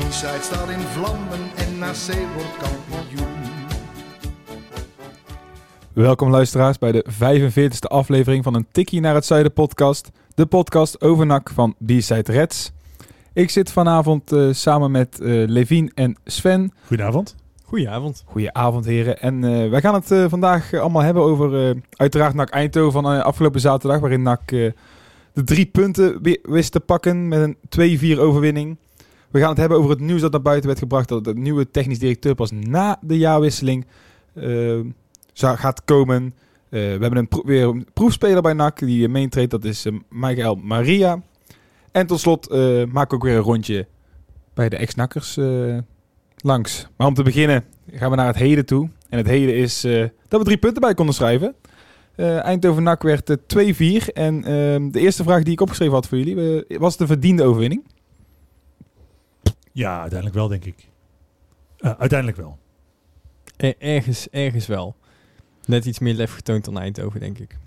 De B-side staat in vlammen en NAC wordt kampioen. Welkom luisteraars bij de 45e aflevering van een Tikkie naar het Zuiden podcast. De podcast over NAC van B-Side Reds. Ik zit vanavond eh, samen met eh Levien en Sven. Goedenavond. Goedenavond. Goedenavond heren. En eh, wij gaan het eh, vandaag allemaal hebben over eh, uiteraard NAC Eindhoven van afgelopen zaterdag. Waarin NAC eh, de drie punten wi- wist te pakken met een 2-4 overwinning. We gaan het hebben over het nieuws dat naar buiten werd gebracht. Dat de nieuwe technisch directeur pas na de jaarwisseling eh, zou, gaat komen. Eh, we hebben een weer een proefspeler bij NAC die uh, meetreedt. Dat is eh, Michael Maria. En tot slot eh maak ik ook weer een rondje bij de ex-nakkers eh, langs. Maar om te beginnen gaan we naar het heden toe. En het heden is eh, dat we drie punten bij konden schrijven. Eh Eindhoven NAC werd eh, 2-4. En ehm, de eerste vraag die ik opgeschreven had voor jullie eh, was de verdiende overwinning. Ja, uiteindelijk wel, denk ik. Eh, uiteindelijk wel. E- ergens, ergens wel. Net iets meer lef getoond dan Eindhoven, denk ik.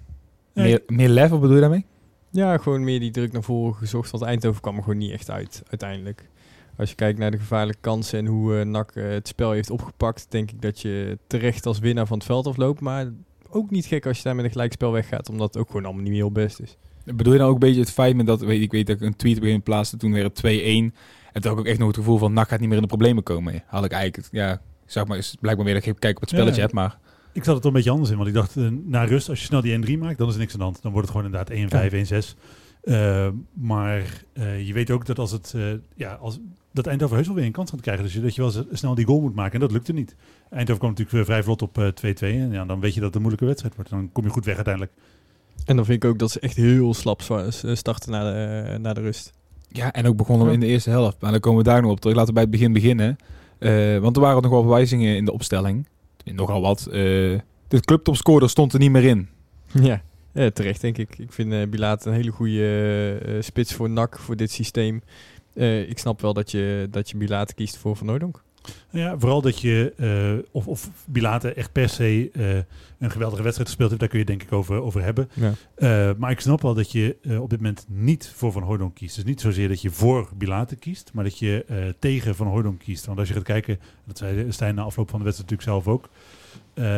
Meer, meer lef, wat bedoel je daarmee? Ja, gewoon meer die druk naar voren gezocht. Want Eindhoven kwam er gewoon niet echt uit, uiteindelijk. Als je kijkt naar de gevaarlijke kansen en hoe eh NAC eh, het spel heeft opgepakt, denk ik dat je terecht als winnaar van het veld afloopt. Maar ook niet gek als je daar met een gelijkspel weggaat, omdat het ook gewoon allemaal niet meer heel best is. Bedoel je dan ook een beetje het feit met dat, weet, ik weet dat ik een tweet begin plaatste, toen weer het 2-1. En toen had ik ook echt nog het gevoel van, NAC gaat niet meer in de problemen komen. Had ik eigenlijk, ja, zeg maar, is blijkbaar weer dat ik kijk op het spelletje Ja. heb, maar... Ik zat het er een beetje anders in, want ik dacht, eh, na rust, als je snel die 1-3 maakt, dan is er niks aan de hand. Dan wordt het gewoon inderdaad 1-5, 1-6. Eh, maar eh, je weet ook dat als het, eh, ja, als, dat Eindhoven heus wel weer een kans gaat krijgen. Dus je- dat je wel snel die goal moet maken. En dat lukte niet. Eindhoven kwam natuurlijk weer vrij vlot op eh, 2-2. En ja, dan weet je dat het een moeilijke wedstrijd wordt. Dan kom je goed weg uiteindelijk. En dan vind ik ook dat ze echt heel slap starten naar de, naar de rust. Ja, en ook begonnen we in de eerste helft. Maar dan komen we daar nog op terug. Laten we bij het begin beginnen. Eh, want er waren nog wel verwijzingen in de opstelling. Nogal wat. Eh, de clubtopscorer stond er niet meer in. Ja, ja terecht denk ik. Ik vind eh Bilaat een hele goede spits voor NAC, voor dit systeem. Ik snap wel dat je, dat je Bilaat kiest voor Van Hooydonk. Ja, vooral dat je, eh, of, of Bilate echt per se eh, een geweldige wedstrijd gespeeld heeft, daar kun je denk ik over, over hebben. Ja. Eh, maar ik snap wel dat je op dit moment niet voor Van Hooydonk kiest. Dus niet zozeer dat je voor Bilate kiest, maar dat je tegen Van Hooydonk kiest. Want als je gaat kijken, dat zei Stijn na afloop van de wedstrijd natuurlijk zelf ook,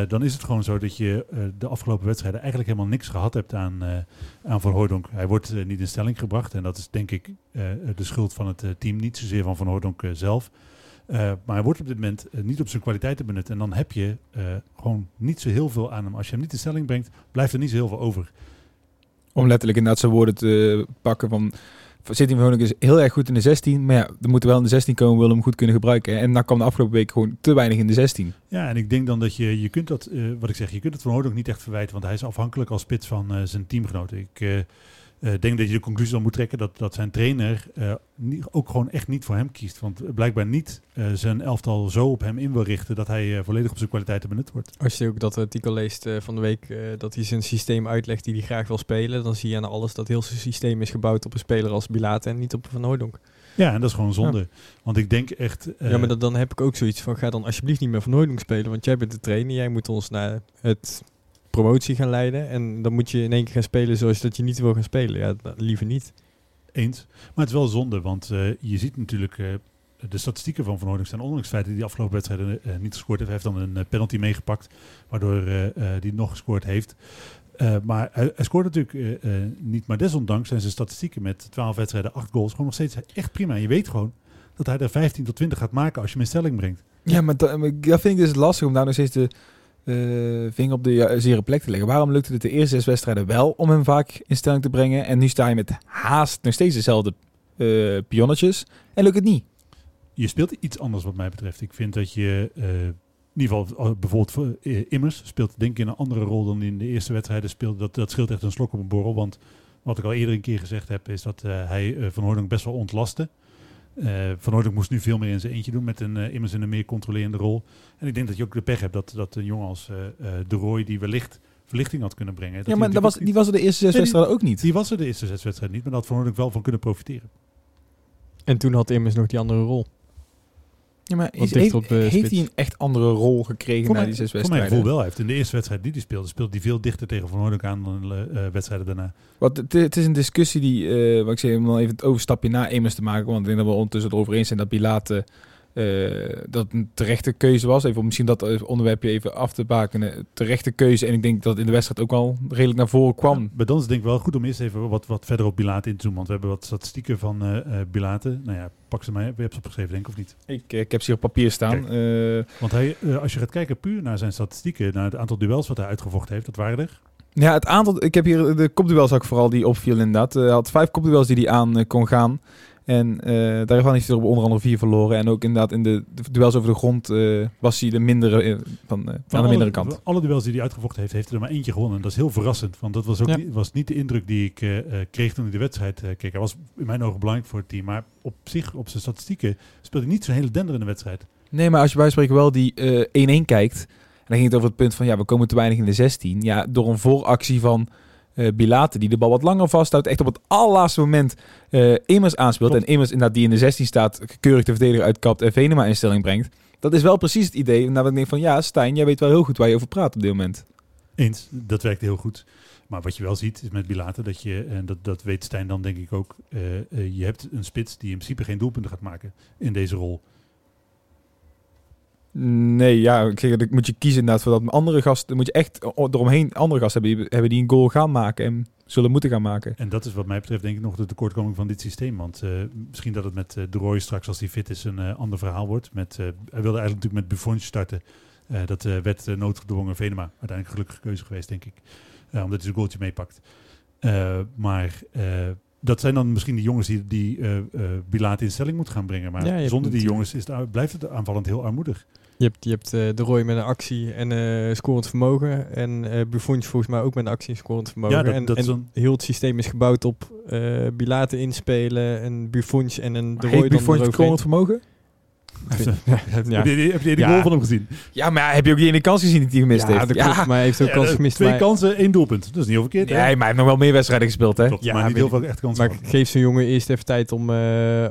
dan is het gewoon zo dat je de afgelopen wedstrijden eigenlijk helemaal niks gehad hebt aan, aan Van Hooydonk. Hij wordt niet in stelling gebracht en dat is denk ik de schuld van het team, niet zozeer van Van Hooydonk zelf. Eh, maar hij wordt op dit moment eh, niet op zijn kwaliteiten benut. En dan heb je eh, gewoon niet zo heel veel aan hem. Als je hem niet in stelling brengt, blijft er niet zo heel veel over. Om letterlijk inderdaad zijn woorden te pakken van... City van is heel erg goed in de 16. Maar ja, er moet wel in de 16 komen, willen hem goed kunnen gebruiken. En dan kwam de afgelopen week gewoon te weinig in de 16. Ja, en ik denk dan dat je, je kunt dat, wat ik zeg, je kunt het van Hooydonk niet echt verwijten. Want hij is afhankelijk als spits van zijn teamgenoten. Ik eh, denk dat je de conclusie dan moet trekken dat, dat zijn trainer eh, niet, ook gewoon echt niet voor hem kiest. Want blijkbaar niet eh, zijn elftal zo op hem in wil richten dat hij volledig op zijn kwaliteiten benut wordt. Als je ook dat artikel leest van de week, dat hij zijn systeem uitlegt die hij graag wil spelen, dan zie je aan alles dat heel zijn systeem is gebouwd op een speler als Bilaat en niet op Van Hooydonk. Ja, en dat is gewoon zonde. Want ik denk echt... ja, maar dat, dan heb ik ook zoiets van, ga dan alsjeblieft niet meer Van Hooydonk spelen, want jij bent de trainer, jij moet ons naar het promotie gaan leiden en dan moet je in één keer gaan spelen zoals dat je niet wil gaan spelen. Ja, liever niet. Eens. Maar het is wel zonde, want eh, je ziet natuurlijk eh, de statistieken van Van Hooydonk staan ondanks het feit dat hij de afgelopen wedstrijden eh, niet gescoord heeft. Hij heeft dan een penalty meegepakt, waardoor eh, eh, die nog gescoord heeft. Eh, maar hij, hij scoort natuurlijk niet, maar desondanks zijn zijn statistieken met 12 wedstrijden, 8 goals gewoon nog steeds echt prima. En je weet gewoon dat hij er 15 tot 20 gaat maken als je hem in stelling brengt. Ja, maar dat, maar dat vind ik dus lastig om daar nog steeds de eh, vinger op de zere plek te leggen. Waarom lukte het de eerste zes wedstrijden wel om hem vaak in stelling te brengen? En nu sta je met haast nog steeds dezelfde eh pionnetjes en lukt het niet. je speelt iets anders wat mij betreft. Ik vind dat je eh, in ieder geval bijvoorbeeld voor, Immers speelt denk ik een andere rol dan in de eerste wedstrijden speelde. Dat, dat scheelt echt een slok op een borrel. Want wat ik al eerder een keer gezegd heb, is dat hij Van Hooydonk best wel ontlastte. Eh, van Hooydonk moest nu veel meer in zijn eentje doen met een eh, immers in een meer controlerende rol. En ik denk dat je ook de pech hebt dat, dat een jongen als eh, eh, De Roy die wellicht verlichting had kunnen brengen. dat Ja, maar dat was, die was er de eerste zes Nee, wedstrijden ook niet. Die was er de eerste zes wedstrijden niet, maar daar had Van Hooydonk wel van kunnen profiteren. En toen had Immers nog die andere rol. Ja, maar Wat is, heeft, op de heeft hij een echt andere rol gekregen Voor na die zes voor mijn wedstrijden? gevoel wel. Hij heeft in de eerste wedstrijd die hij speelde, speelde hij veel dichter tegen Van Hooydonk aan dan de eh, wedstrijden daarna. Want het, het is een discussie die, eh wat ik zeg, om dan even het overstapje na Emmers te maken. Want ik denk dat we ondertussen erover eens zijn dat Pilate eh, dat een terechte keuze was. Even om misschien dat eh, onderwerpje even af te bakenen. Terechte keuze. En ik denk dat het in de wedstrijd ook al redelijk naar voren kwam. Ja, maar dan is het denk ik wel goed om eerst even wat, wat verder op Bilate in te zoomen. Want we hebben wat statistieken van eh eh, Bilate. Nou ja, pak ze maar. Je hebt ze opgeschreven, denk ik, of niet? Ik, eh, ik heb ze hier op papier staan. Eh, Want hij, eh, als je gaat kijken puur naar zijn statistieken, naar het aantal duels wat hij uitgevochten heeft, dat waren er. ja, het aantal. Ik heb hier de kopduels ook vooral die opviel inderdaad. Eh, Hij had vijf kopduels die hij aan eh, kon gaan. En eh, daarvan heeft hij er onder andere vier verloren. En ook inderdaad in de, de duels over de grond eh, was hij de mindere eh, van, de alle, mindere kant. Alle duels die hij uitgevochten heeft, heeft hij er maar eentje gewonnen. En dat is heel verrassend, want dat was ook Ja. niet, was niet de indruk die ik kreeg toen ik de wedstrijd keek. Hij was in mijn ogen belangrijk voor het team, maar op zich, op zijn statistieken, speelde hij niet zo'n hele denderende wedstrijd. Nee, maar als je bij spreken wel die eh 1-1 kijkt. En dan ging het over het punt van ja, we komen te weinig in de 16. Ja, door een vooractie van eh Bilate, die de bal wat langer vasthoudt. Echt op het allerlaatste moment eh Immers aanspeelt. Klopt. En Immers inderdaad die in de 16 staat, keurig de verdediger uitkapt en Venema in stelling brengt. Dat is wel precies het idee. Nou, ik denk van ja, Stijn, jij weet wel heel goed waar je over praat op dit moment. Eens, dat werkt heel goed. Maar wat je wel ziet is met Bilate dat je, en dat, dat weet Stijn dan denk ik ook, eh, je hebt een spits die in principe geen doelpunten gaat maken in deze rol. Nee, ja, ik zeg, dan moet je kiezen inderdaad voor dat andere gasten. Dan moet je echt eromheen andere gasten hebben die, hebben die een goal gaan maken en zullen moeten gaan maken. En dat is wat mij betreft denk ik nog de tekortkoming van dit systeem. Want eh, misschien dat het met eh, De Roy straks als hij fit is een eh, ander verhaal wordt. Met, eh, hij wilde eigenlijk natuurlijk met Buffon starten. Eh, dat eh, werd uh, noodgedwongen Venema. Uiteindelijk gelukkige keuze geweest denk ik. Eh, omdat hij zijn goaltje meepakt. Eh, maar eh, dat zijn dan misschien de jongens die, die eh eh Bilate in stelling moeten gaan brengen. Maar Ja, zonder die jongens is het, blijft het aanvallend heel armoedig. Je hebt, je hebt eh, de Roy met een actie en eh scorend vermogen. En Buffon volgens mij ook met een actie en scorend vermogen. Ja, dat- en dat en een- heel het systeem is gebouwd op eh Bilate inspelen, en Buffon en een de Roy dan Buffon scorend vermogen? Heb Ja. je heb je die Ja. goal van hem gezien? Ja, maar heb je ook die ene kans gezien die hij gemist ja, heeft? klopt, maar hij heeft ook kans gemist. Twee maar, kansen, één doelpunt. Dat is niet heel verkeerd. hè? Maar hij heeft nog wel meer wedstrijden gespeeld, hè? Klopt, Ja, maar niet heel veel echt kansen. maar geef zo'n jongen eerst even tijd om eh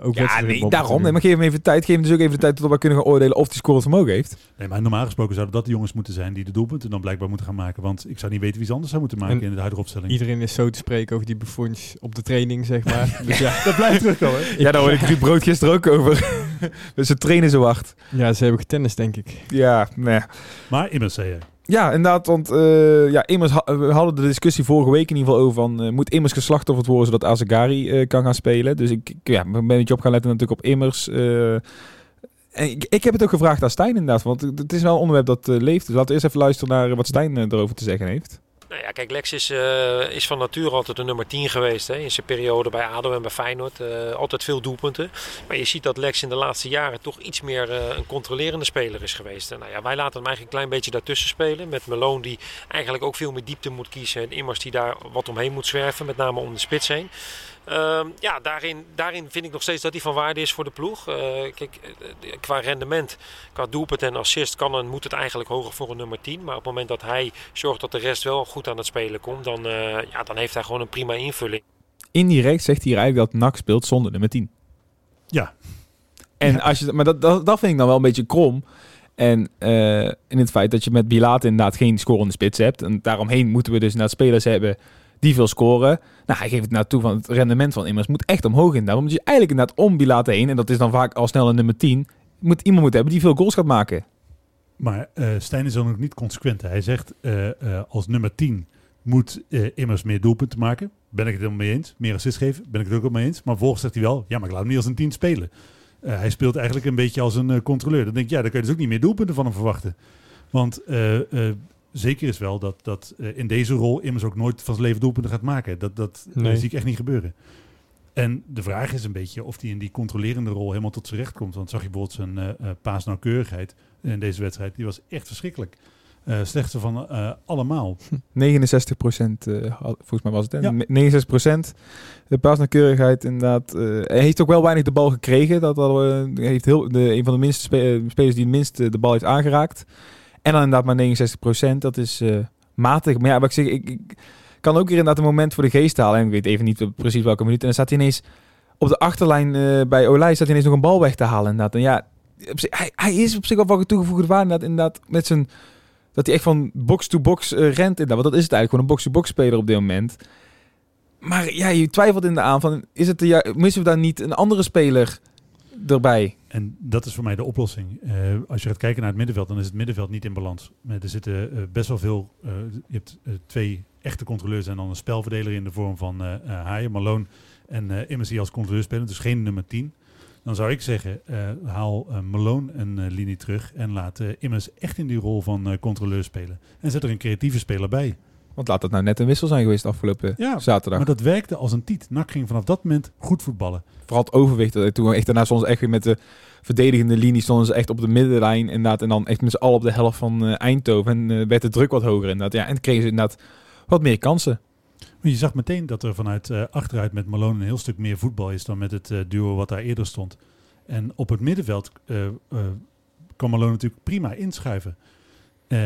ook Ja, wedstrijden nee, daarom. Nee, maar geef hem even tijd. Geef hem dus ook even de tijd tot we kunnen gaan oordelen of hij scorend vermogen heeft. Nee, maar normaal gesproken zouden dat de jongens moeten zijn die de doelpunten dan blijkbaar moeten gaan maken. Want ik zou niet weten wie ze anders zou moeten maken En in de huidige opstelling. Iedereen is zo te spreken over die Buffons op de training, zeg maar. dus ja, Dat blijft terugkomen. Ja, daar hoorde ik die brood gisteren ook over. dus ze trainen zo hard. ja, ze hebben getennist, denk ik. Ja, nee. Maar immers zei je. Ja, inderdaad, want eh, ja, Immers ha- we hadden de discussie vorige week in ieder geval over van, eh, moet Immers geslachtofferd worden zodat Azagari eh, kan gaan spelen. Dus ik, ik ja, ben een beetje op gaan letten natuurlijk op Immers. eh. en ik, ik heb het ook gevraagd aan Stijn inderdaad, want het is wel een onderwerp dat leeft. Dus laten we eerst even luisteren naar wat Stijn erover te zeggen heeft. Nou ja, kijk, Lex is, eh, is van nature altijd de nummer 10 geweest. Hè. In zijn periode bij ADO en bij Feyenoord. eh, altijd veel doelpunten. Maar je ziet dat Lex in de laatste jaren toch iets meer eh, een controlerende speler is geweest. En nou ja, wij laten hem eigenlijk een klein beetje daartussen spelen. Met Malone die eigenlijk ook veel meer diepte moet kiezen. En Immers die daar wat omheen moet zwerven. Met name om de spits heen. Ehm, ja, daarin, daarin vind ik nog steeds dat hij van waarde is voor de ploeg. Eh, kijk, eh, qua rendement, qua doelpunt en assist kan en moet het eigenlijk hoger voor een nummer 10. Maar op het moment dat hij zorgt dat de rest wel goed aan het spelen komt, dan, eh, ja, dan heeft hij gewoon een prima invulling. Indirect zegt hij hier eigenlijk dat NAC speelt zonder nummer 10. Ja. En Ja. als je, maar dat, dat, dat vind ik dan wel een beetje krom. En eh, in het feit dat je met Bilate inderdaad geen scorende spits hebt. En daaromheen moeten we dus inderdaad spelers hebben die veel scoren. Nou, hij geeft het naartoe van het rendement van Immers moet echt omhoog inderdaad. Omdat je eigenlijk inderdaad om Bilate heen, en dat is dan vaak al snel een nummer 10, moet iemand moeten hebben die veel goals gaat maken. Maar eh Stijn is dan ook niet consequent. Hij zegt eh, eh, als nummer 10 moet immers meer doelpunten maken. Ben ik het helemaal mee eens. Meer assist geven, ben ik het ook wel mee eens. Maar vervolgens zegt hij wel, ja, maar ik laat hem niet als een 10 spelen. Hij speelt eigenlijk een beetje als een controleur. Dan denk ik, ja, dan kun je dus ook niet meer doelpunten van hem verwachten. Want zeker is wel dat, dat eh, in deze rol immers ook nooit van zijn leven doelpunten gaat maken. Dat, dat Nee. zie ik echt niet gebeuren. En de vraag is een beetje of hij in die controlerende rol helemaal tot zijn recht komt. Want zag je bijvoorbeeld zijn eh, paasnauwkeurigheid in deze wedstrijd. Die was echt verschrikkelijk. Eh, slechtste van allemaal. 69 procent, volgens mij was het. Hè? Ja. 69 procent. De paasnauwkeurigheid inderdaad. hij heeft ook wel weinig de bal gekregen. Dat eh, heeft heel, de, een van de minste spe- spelers die het minst de bal heeft aangeraakt. En dan inderdaad maar 69 procent. Dat is eh, matig. Maar ja, wat ik zeg, ik, kan ook weer inderdaad een moment voor de geest halen. En ik weet even niet precies welke minuut. En dan staat hij ineens op de achterlijn eh, bij Olij staat hij ineens nog een bal weg te halen. Inderdaad. En ja, hij, hij is op zich wel van toegevoegde waarde. Inderdaad, inderdaad met zijn dat hij echt van box-to-box eh, rent. Inderdaad. Want dat is het eigenlijk, gewoon een box-to-box speler op dit moment. Maar ja, je twijfelt in de aan van, is het de, missen we daar niet een andere speler erbij? En dat is voor mij de oplossing. Eh, als je gaat kijken naar het middenveld, dan is het middenveld niet in balans. Maar er zitten eh, best wel veel. eh, je hebt eh, twee echte controleurs en dan een spelverdeler in de vorm van eh eh, Haaien, Malone en eh Immers die als controleur spelen. Dus geen nummer 10. Dan zou ik zeggen, eh, haal eh, Malone een eh, linie terug en laat eh, Immers echt in die rol van eh, controleur spelen. En zet er een creatieve speler bij. Want laat dat nou net een wissel zijn geweest afgelopen Ja, zaterdag. Maar dat werkte als een tiet. NAC ging vanaf dat moment goed voetballen. Vooral het overwicht. dat- Toen we echt daarna soms echt weer met de verdedigende linie stonden ze echt op de middenlijn. Inderdaad, en dan echt met z'n allen op de helft van eh, Eindhoven. En eh, werd de druk wat hoger inderdaad. Ja, en kregen ze inderdaad wat meer kansen. Maar je zag meteen dat er vanuit eh, achteruit met Malone een heel stuk meer voetbal is dan met het duo wat daar eerder stond. En op het middenveld kan Malone natuurlijk prima inschuiven. Eh,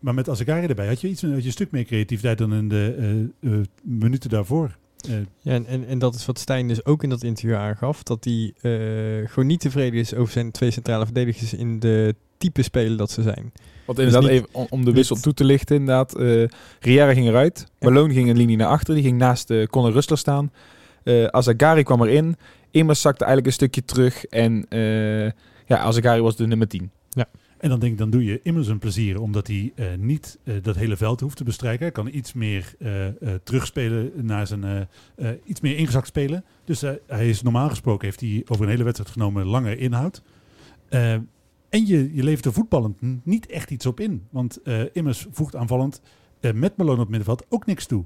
maar met Azagari erbij had je, iets, had je een stuk meer creativiteit dan in de eh, eh, minuten daarvoor. Eh, Ja, en, en, en dat is wat Stijn dus ook in dat interview aangaf. Dat hij eh, gewoon niet tevreden is over zijn twee centrale verdedigers in de type spelen dat ze zijn. Want inderdaad, niet- even om, de wissel toe te lichten, inderdaad. eh Riera ging eruit. Ja. Malone ging een linie naar achter. Die ging naast eh Conor Rustler staan. Eh Azagari kwam erin. Immers zakte eigenlijk een stukje terug. En eh ja, Azagari was de nummer 10. En dan denk ik, dan doe je immers een plezier, omdat hij eh, niet eh, dat hele veld hoeft te bestrijken. Hij kan iets meer eh, terugspelen naar zijn, iets meer ingezakt spelen. Dus hij is normaal gesproken, heeft hij over een hele wedstrijd genomen langer inhoud. En je, je levert er voetballend niet echt iets op in. Want immers voegt aanvallend met Malone op middenveld ook niks toe.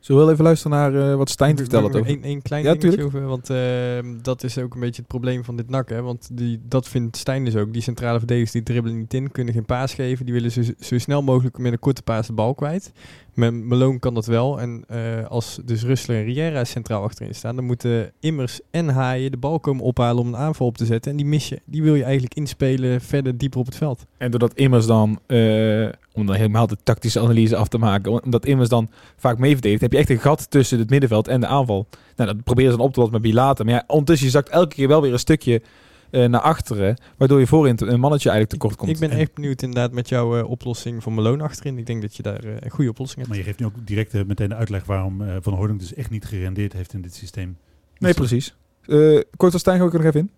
Zullen we wel even luisteren naar eh, wat Stijn had over? Eén één klein Ja, dingetje tuurlijk. over, want ehm, dat is ook een beetje het probleem van dit NAC. Hè? Want die, dat vindt Stijn dus ook. Die centrale verdedigers die dribbelen niet in, kunnen geen paas geven. Die willen zo, zo snel mogelijk met een korte paas de bal kwijt. Met Malone kan dat wel. En eh, als dus Rustler en Riera centraal achterin staan, dan moeten Immers en Haaien de bal komen ophalen om een aanval op te zetten. En die mis je. Die wil je eigenlijk inspelen verder dieper op het veld. En doordat Immers dan, eh, om dan helemaal de tactische analyse af te maken, omdat Immers dan vaak mee verdedigt, heb je echt een gat tussen het middenveld en de aanval. Nou, dat proberen ze dan op te lossen met Bilater. Maar ja, ondertussen zakt elke keer wel weer een stukje eh, naar achteren, waardoor je voorin een mannetje eigenlijk tekort komt. Ik ben En- echt benieuwd inderdaad met jouw eh, oplossing voor Malone achterin. Ik denk dat je daar eh, een goede oplossing hebt. Maar je geeft nu ook direct meteen de uitleg waarom eh, Van Hooydonk dus echt niet gerendeerd heeft in dit systeem. Nee, Dus- precies. Eh kort als Stijn, ga ik er nog even in.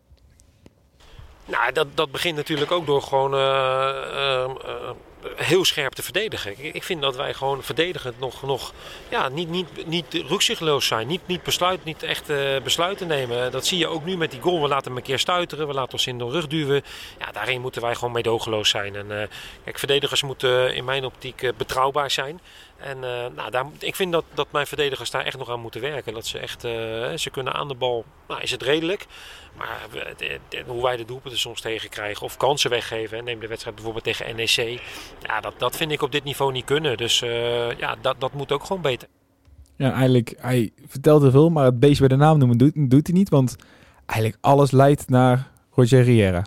Nou, dat, dat begint natuurlijk ook door gewoon eh, eh, eh, heel scherp te verdedigen. Ik, vind dat wij gewoon verdedigend nog, nog ja, niet, niet, niet rukzichtloos zijn. Niet, niet, besluit, niet echt eh, besluiten nemen. Dat zie je ook nu met die goal. We laten hem een keer stuiteren. We laten ons in de rug duwen. Ja, daarin moeten wij gewoon meedogenloos zijn. En, eh, kijk, verdedigers moeten in mijn optiek eh, betrouwbaar zijn. En eh, nou, daar, ik vind dat, dat mijn verdedigers daar echt nog aan moeten werken. Dat ze echt, eh, ze kunnen aan de bal, nou is het redelijk. Maar de- hoe wij de doelpunten soms tegen krijgen of kansen weggeven. Neem de wedstrijd bijvoorbeeld tegen NEC. Ja, dat, dat vind ik op dit niveau niet kunnen. Dus eh, ja, dat, dat moet ook gewoon beter. Ja, eigenlijk, hij vertelt er veel, maar het beestje bij de naam noemen doet, doet hij niet, want eigenlijk alles leidt naar Roger Riera.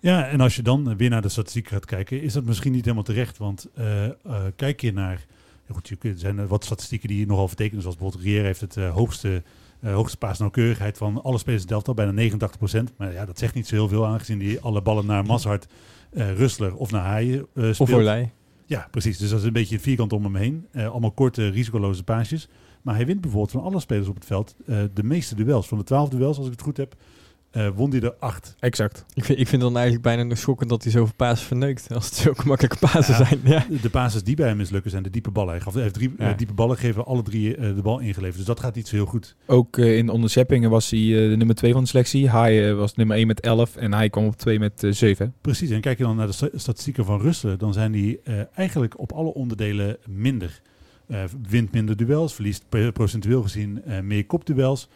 Ja, en als je dan weer naar de statistiek gaat kijken, is dat misschien niet helemaal terecht. Want eh, eh, kijk je naar. goed, er zijn er wat statistieken die nogal vertekenen. Zoals bijvoorbeeld Riera heeft het eh, hoogste, eh hoogste paasnauwkeurigheid van alle spelers in elftal, bijna 89%. Maar ja, dat zegt niet zo heel veel, aangezien die alle ballen naar Mazhart, eh Rustler of naar Haaien eh Of speelt. Olij. Ja, precies. Dus dat is een beetje het vierkant om hem heen. Eh, allemaal korte, risicoloze paasjes. Maar hij wint bijvoorbeeld van alle spelers op het veld eh, de meeste duels. Van de twaalf duels, als ik het goed heb, eh, won hij er acht. Exact. Ik vind, ik vind het dan eigenlijk bijna nog schokkend dat hij zoveel pasen verneukt. Als het zulke makkelijke pasen Ja. zijn. Ja. De basis die bij hem mislukken zijn de diepe ballen. Hij, gaf, hij heeft drie Ja. eh, diepe ballen gegeven, alle drie eh, de bal ingeleverd. Dus dat gaat niet zo heel goed. Ook eh, in onderscheppingen was hij eh, de nummer 2 van de selectie. Hij was nummer 1 met 11 en hij kwam op 2 met 7. Precies. En kijk je dan naar de sta- statistieken van Russen, dan zijn die eh, eigenlijk op alle onderdelen minder. Eh, wint minder duels, verliest procentueel gezien eh, meer kopduels.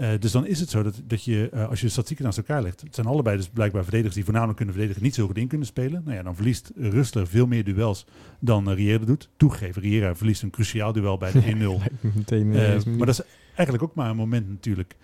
Eh, dus dan is het zo dat, dat je, eh, als je de statistieken naast elkaar legt, het zijn allebei dus blijkbaar verdedigers die voornamelijk kunnen verdedigen, niet zo goed in kunnen spelen. Nou ja, dan verliest Rustler veel meer duels dan uh, Riera doet. Toegegeven, Riera verliest een cruciaal duel bij de 1-0. Lijkt me meteen, Eh, eh, is me maar dat is eigenlijk ook maar een moment natuurlijk.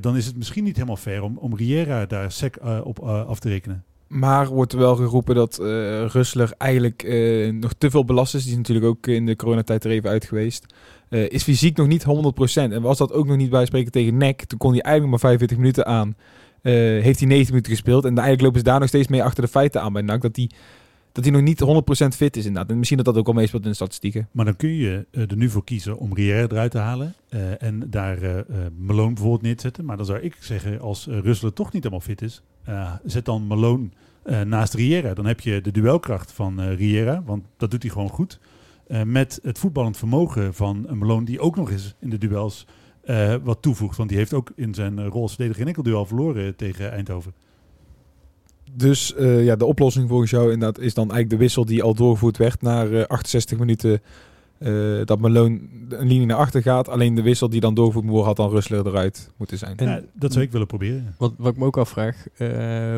Dan is het misschien niet helemaal fair om, om Riera daar sec op af te rekenen. Maar wordt wel geroepen dat eh Rustler eigenlijk eh, nog te veel belast is. Die is natuurlijk ook in de coronatijd er even uit geweest. Eh, is fysiek nog niet 100%. En was dat ook nog niet bij spreken tegen NEC. Toen kon hij eigenlijk maar 45 minuten aan. Heeft hij 90 minuten gespeeld. En eigenlijk lopen ze daar nog steeds mee achter de feiten aan bij NAC. Dat hij, dat hij nog niet 100% fit is inderdaad. En misschien dat dat ook al meespeelt in de statistieken. Maar dan kun je er nu voor kiezen om Riera eruit te halen en daar eh, Malone bijvoorbeeld neerzetten. Maar dan zou ik zeggen, als uh, Rustler toch niet helemaal fit is, zet dan Malone eh, naast Riera. Dan heb je de duelkracht van eh Riera, want dat doet hij gewoon goed. Eh, met het voetballend vermogen van Malone, die ook nog eens in de duels eh, wat toevoegt. Want die heeft ook in zijn eh, rol verdediger geen enkel duel verloren tegen Eindhoven. Dus eh, ja, de oplossing volgens jou inderdaad is dan eigenlijk de wissel die al doorgevoerd werd naar eh, 68 minuten. Eh, dat Malone een linie naar achter gaat. Alleen de wissel die dan doorgevoerd moet worden, had dan Rustler eruit moeten zijn. En- Ja, dat zou ik willen proberen. Wat, wat ik me ook afvraag, eh,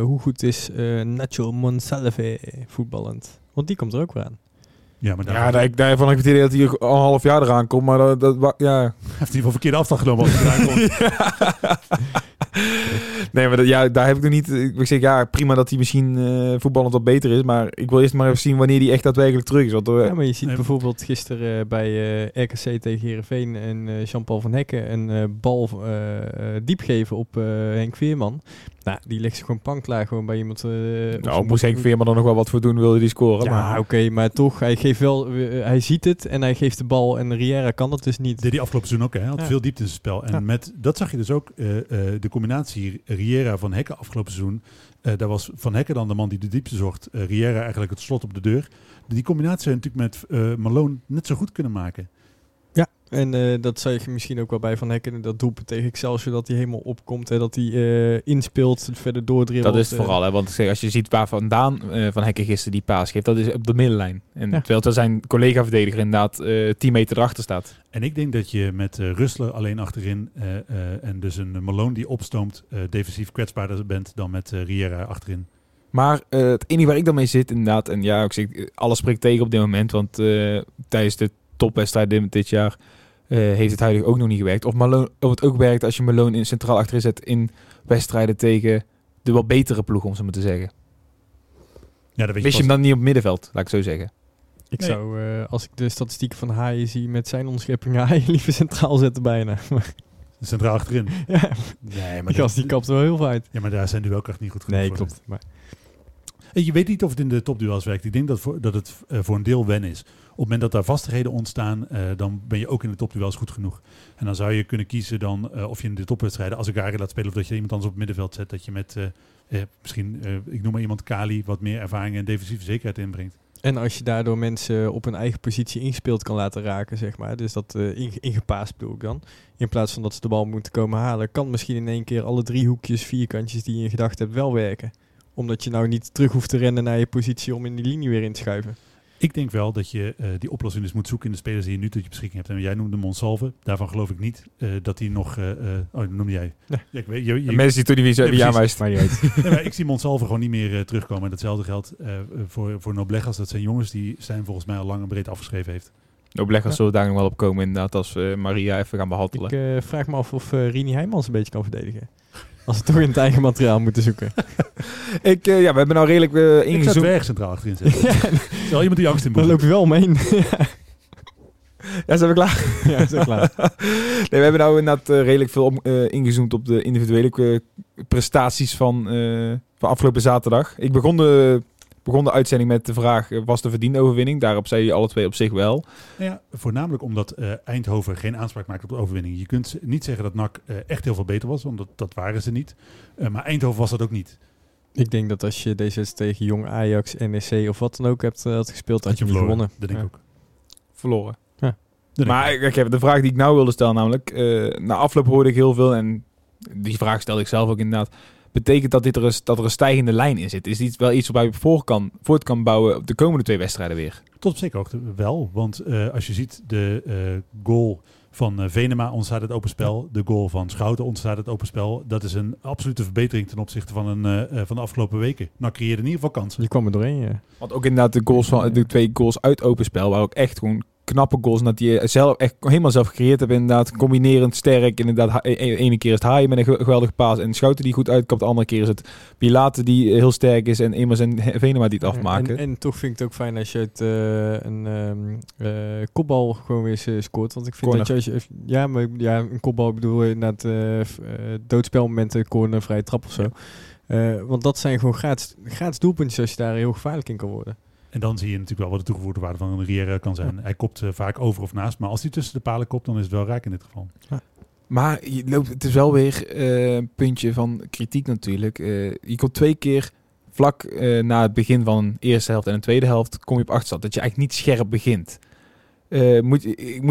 hoe goed is eh, Nacho Monsalve voetballend? Want die komt er ook weer aan. Ja, maar daar Ja, daar, daarvan heb ik het idee dat hij al een half jaar eraan komt. Maar dat, dat ja. heeft hij in ieder geval verkeerde afstand genomen als hij eraan komt. nee, maar dat, ja, daar heb ik nog niet. Ik zeg ja, prima dat hij misschien eh, voetballend wat beter is. Maar ik wil eerst maar even zien wanneer hij echt daadwerkelijk terug is. Want, eh, Ja, maar je ziet Nee. bijvoorbeeld gisteren eh, bij eh, RKC tegen Herenveen en eh, Jean-Paul van Hekken een eh, bal eh, eh, diep geven op eh, Henk Veerman. Nou, die legt zich gewoon panklaar gewoon bij iemand. eh, nou, moest Henk. Veerman er nog wel wat voor doen, wilde hij scoren. Ja, maar oké, maar toch, hij geeft wel, eh, hij ziet het en hij geeft de bal en Riera kan dat dus niet. deed hij afgelopen seizoen ook. Hè? Hij had Ja. veel diepte in zijn spel. En Ja. met, dat zag je dus ook. eh, eh, de combinatie Riera van Hekken afgelopen seizoen. eh, daar was Van Hekken dan de man die de diepte zocht. eh, Riera eigenlijk het slot op de deur. Die combinatie zou natuurlijk met eh, Malone net zo goed kunnen maken. En eh, dat zag je misschien ook wel bij Van Hekken, dat doelpunt tegen Excelsior, dat hij helemaal opkomt, hè, dat hij eh, inspeelt, verder doordribbelt. dat is het eh. vooral. Hè, want ik zeg, als je ziet waar vandaan eh, Van Hekken gisteren die paas geeft, dat is op de middenlijn. En Ja. terwijl er zijn collega-verdediger inderdaad eh 10 meter erachter staat. En ik denk dat je met eh Rustler alleen achterin. eh, eh, en dus een Malone die opstoomt. eh, defensief kwetsbaarder bent dan met Riera achterin. Maar eh, het enige waar ik dan mee zit inderdaad, en ja, ik zeg, alles spreekt tegen op dit moment, want eh, tijdens de topwedstrijd dit, dit jaar eh, heeft het huidig ook nog niet gewerkt. Of, Malone, of het ook werkt als je Malone in centraal achterin zet in wedstrijden tegen de wat betere ploeg, om zo maar te zeggen. Ja, dat weet Wist je hem dan niet op middenveld, laat ik zo zeggen. Ik Nee. zou, eh, als ik de statistieken van Haaien zie met zijn onderschepping, Haaien liever centraal zetten bijna. Maar Centraal achterin. ja, Nee, die gast die kapt er wel heel veel uit. Ja, maar daar zijn duelkracht niet goed genoeg Nee, voor. klopt. Maar En Je weet niet of het in de topduels werkt. Ik denk dat, voor, dat het eh, voor een deel wen is. Op het moment dat daar vastigheden ontstaan, eh, dan ben je ook in de topduels goed genoeg. En dan zou je kunnen kiezen dan, eh, of je in de topwedstrijden als Agari laat spelen... of dat je iemand anders op het middenveld zet. Dat je met, eh, misschien, ik noem maar iemand Kali... wat meer ervaring en defensieve zekerheid inbrengt. En als je daardoor mensen op hun eigen positie ingespeeld kan laten raken, zeg maar. Dus dat ingepaast bedoel ik dan. In plaats van dat ze de bal moeten komen halen, kan misschien in één keer alle drie hoekjes, vierkantjes die je in gedachten hebt wel werken. Omdat je nou niet terug hoeft te rennen naar je positie om in die linie weer in te schuiven. Ik denk wel dat je eh, die oplossing dus moet zoeken in de spelers die je nu tot je beschikking hebt. En jij noemde Monsalve. Daarvan geloof ik niet eh, dat hij nog... eh, eh, oh, dat noemde jij. Ja, ik weet, je, je- En mensen die toen niet wie Ja. Maar niet uit. Nee, maar ik zie Monsalve gewoon niet meer eh, terugkomen. En datzelfde geldt eh, voor, voor Noblegas. Dat zijn jongens die zijn volgens mij al lang en breed afgeschreven heeft. Nobleggers Ja. zullen daar nog wel op komen inderdaad als we Maria even gaan behandelen. Ik eh, vraag me af of Rini Heijmans een beetje kan verdedigen. Als ze toch in het eigen materiaal moeten zoeken. Ik, eh, ja, we hebben nou redelijk eh Ik zou ingezoomd. centraal achterin zetten. ja, Wel iemand die angst in dan loop je wel omheen. Ja, zijn we klaar? ja, zo klaar. nee, we hebben nou inderdaad eh, redelijk veel om, eh, ingezoomd op de individuele eh, prestaties van, eh, van afgelopen zaterdag. Ik begon de, begon de uitzending met de vraag, was de verdiende overwinning? Daarop zei je alle twee op zich wel. Nou ja, voornamelijk omdat eh, Eindhoven geen aanspraak maakt op de overwinning. Je kunt niet zeggen dat NAC echt heel veel beter was, want dat, dat waren ze niet. Eh, maar Eindhoven was dat ook niet. Ik denk dat als je deze wedstrijd tegen Jong Ajax, NEC of wat dan ook hebt eh, had gespeeld, had je gewonnen. Dat denk ik Ja. ook. Verloren. Denk Maar ik heb de vraag die ik nou wilde stellen namelijk, eh, na afloop hoorde ik heel veel en die vraag stelde ik zelf ook inderdaad. Betekent dat, dit er een, dat er een stijgende lijn in zit? Is dit wel iets waar je voor kan, voort kan bouwen op de komende twee wedstrijden weer? ook. Tot op zekere hoogte wel, want eh, als je ziet de eh, goal van eh, Venema ontstaat het open spel. De goal van Schouten ontstaat het open spel. Dat is een absolute verbetering ten opzichte van, een, eh, eh, van de afgelopen weken. Nou creëerde in ieder geval kansen. Je kwam er doorheen, ja. Want ook inderdaad de goals van de twee goals uit open spel, waar ook echt gewoon knappe goals, dat die zelf echt helemaal zelf gecreëerd hebben. Inderdaad, combinerend sterk. Inderdaad, e- e- ene keer is het Haaien met een ge- geweldige paas en Schouten die goed uitkomt. De andere keer is het Pilate die heel sterk is en Immers en Venema die het afmaken. En, en toch vind ik het ook fijn als je het eh, een ehm, eh, kopbal gewoon weer scoort. Want ik vind Corner. dat je als je... Ja, maar ja, een kopbal bedoel je inderdaad eh, f- eh, doodspelmomenten, corner, vrije trap of zo. Eh, want dat zijn gewoon gratis, gratis doelpuntjes als je daar heel gevaarlijk in kan worden. En dan zie je natuurlijk wel wat de toegevoegde waarde van een Riera kan zijn. Hij kopt eh, vaak over of naast. Maar als hij tussen de palen kopt, dan is het wel raak in dit geval. Maar je loopt, het is wel weer eh, een puntje van kritiek natuurlijk. Eh, je komt twee keer vlak eh, na het begin van een eerste helft en een tweede helft kom je op achterstand. Dat je eigenlijk niet scherp begint. Eh, moet,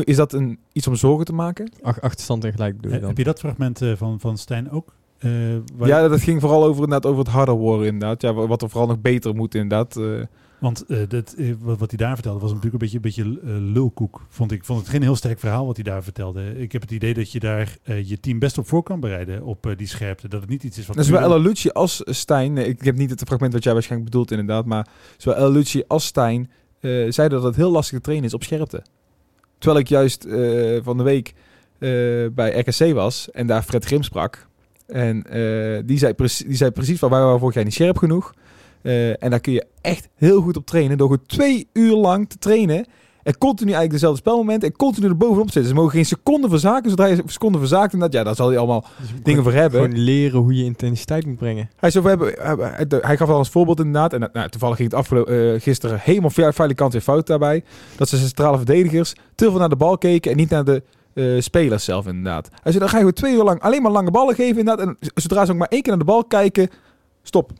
is dat een, iets om zorgen te maken? Ach, achterstand en gelijk bedoel je dan. heb je dat fragment eh, van, van Stijn ook? Eh, Ja, dat ging vooral over, inderdaad, over het harder worden inderdaad. Ja, wa- wat er vooral nog beter moet inderdaad. eh. Want eh, dat, eh, wat, wat hij daar vertelde was natuurlijk een beetje, een beetje eh, lulkoek. Vond ik vond het geen heel sterk verhaal wat hij daar vertelde. Ik heb het idee dat je daar je team best op voor kan bereiden op die scherpte. Dat het niet iets is wat... Dat is wel El Lucci als Stijn. Ik heb niet het fragment wat jij waarschijnlijk bedoelt inderdaad. Maar zowel El Lucci als Stijn zeiden dat het heel lastig te trainen is op scherpte. Terwijl ik juist van de week bij RKC was en daar Fred Grim sprak. En die, zei die zei precies van wij waren vorig jaar niet scherp genoeg. Eh, en daar kun je echt heel goed op trainen door gewoon twee uur lang te trainen. En continu eigenlijk dezelfde spelmomenten en continu er bovenop zitten. Ze mogen geen seconde verzaken. Zodra je een seconde verzaakt, inderdaad, ja, daar zal hij allemaal Dus dingen voor hebben. Gewoon leren hoe je intensiteit moet brengen. Hij, we hebben, hij, gaf al als voorbeeld inderdaad. En nou, toevallig ging het afgelopen eh, gisteren helemaal via kant weer fout daarbij. Dat ze centrale verdedigers te veel naar de bal keken en niet naar de eh, spelers zelf inderdaad. Hij zei, dan ga je twee uur lang alleen maar lange ballen geven inderdaad. En zodra ze ook maar één keer naar de bal kijken, stop.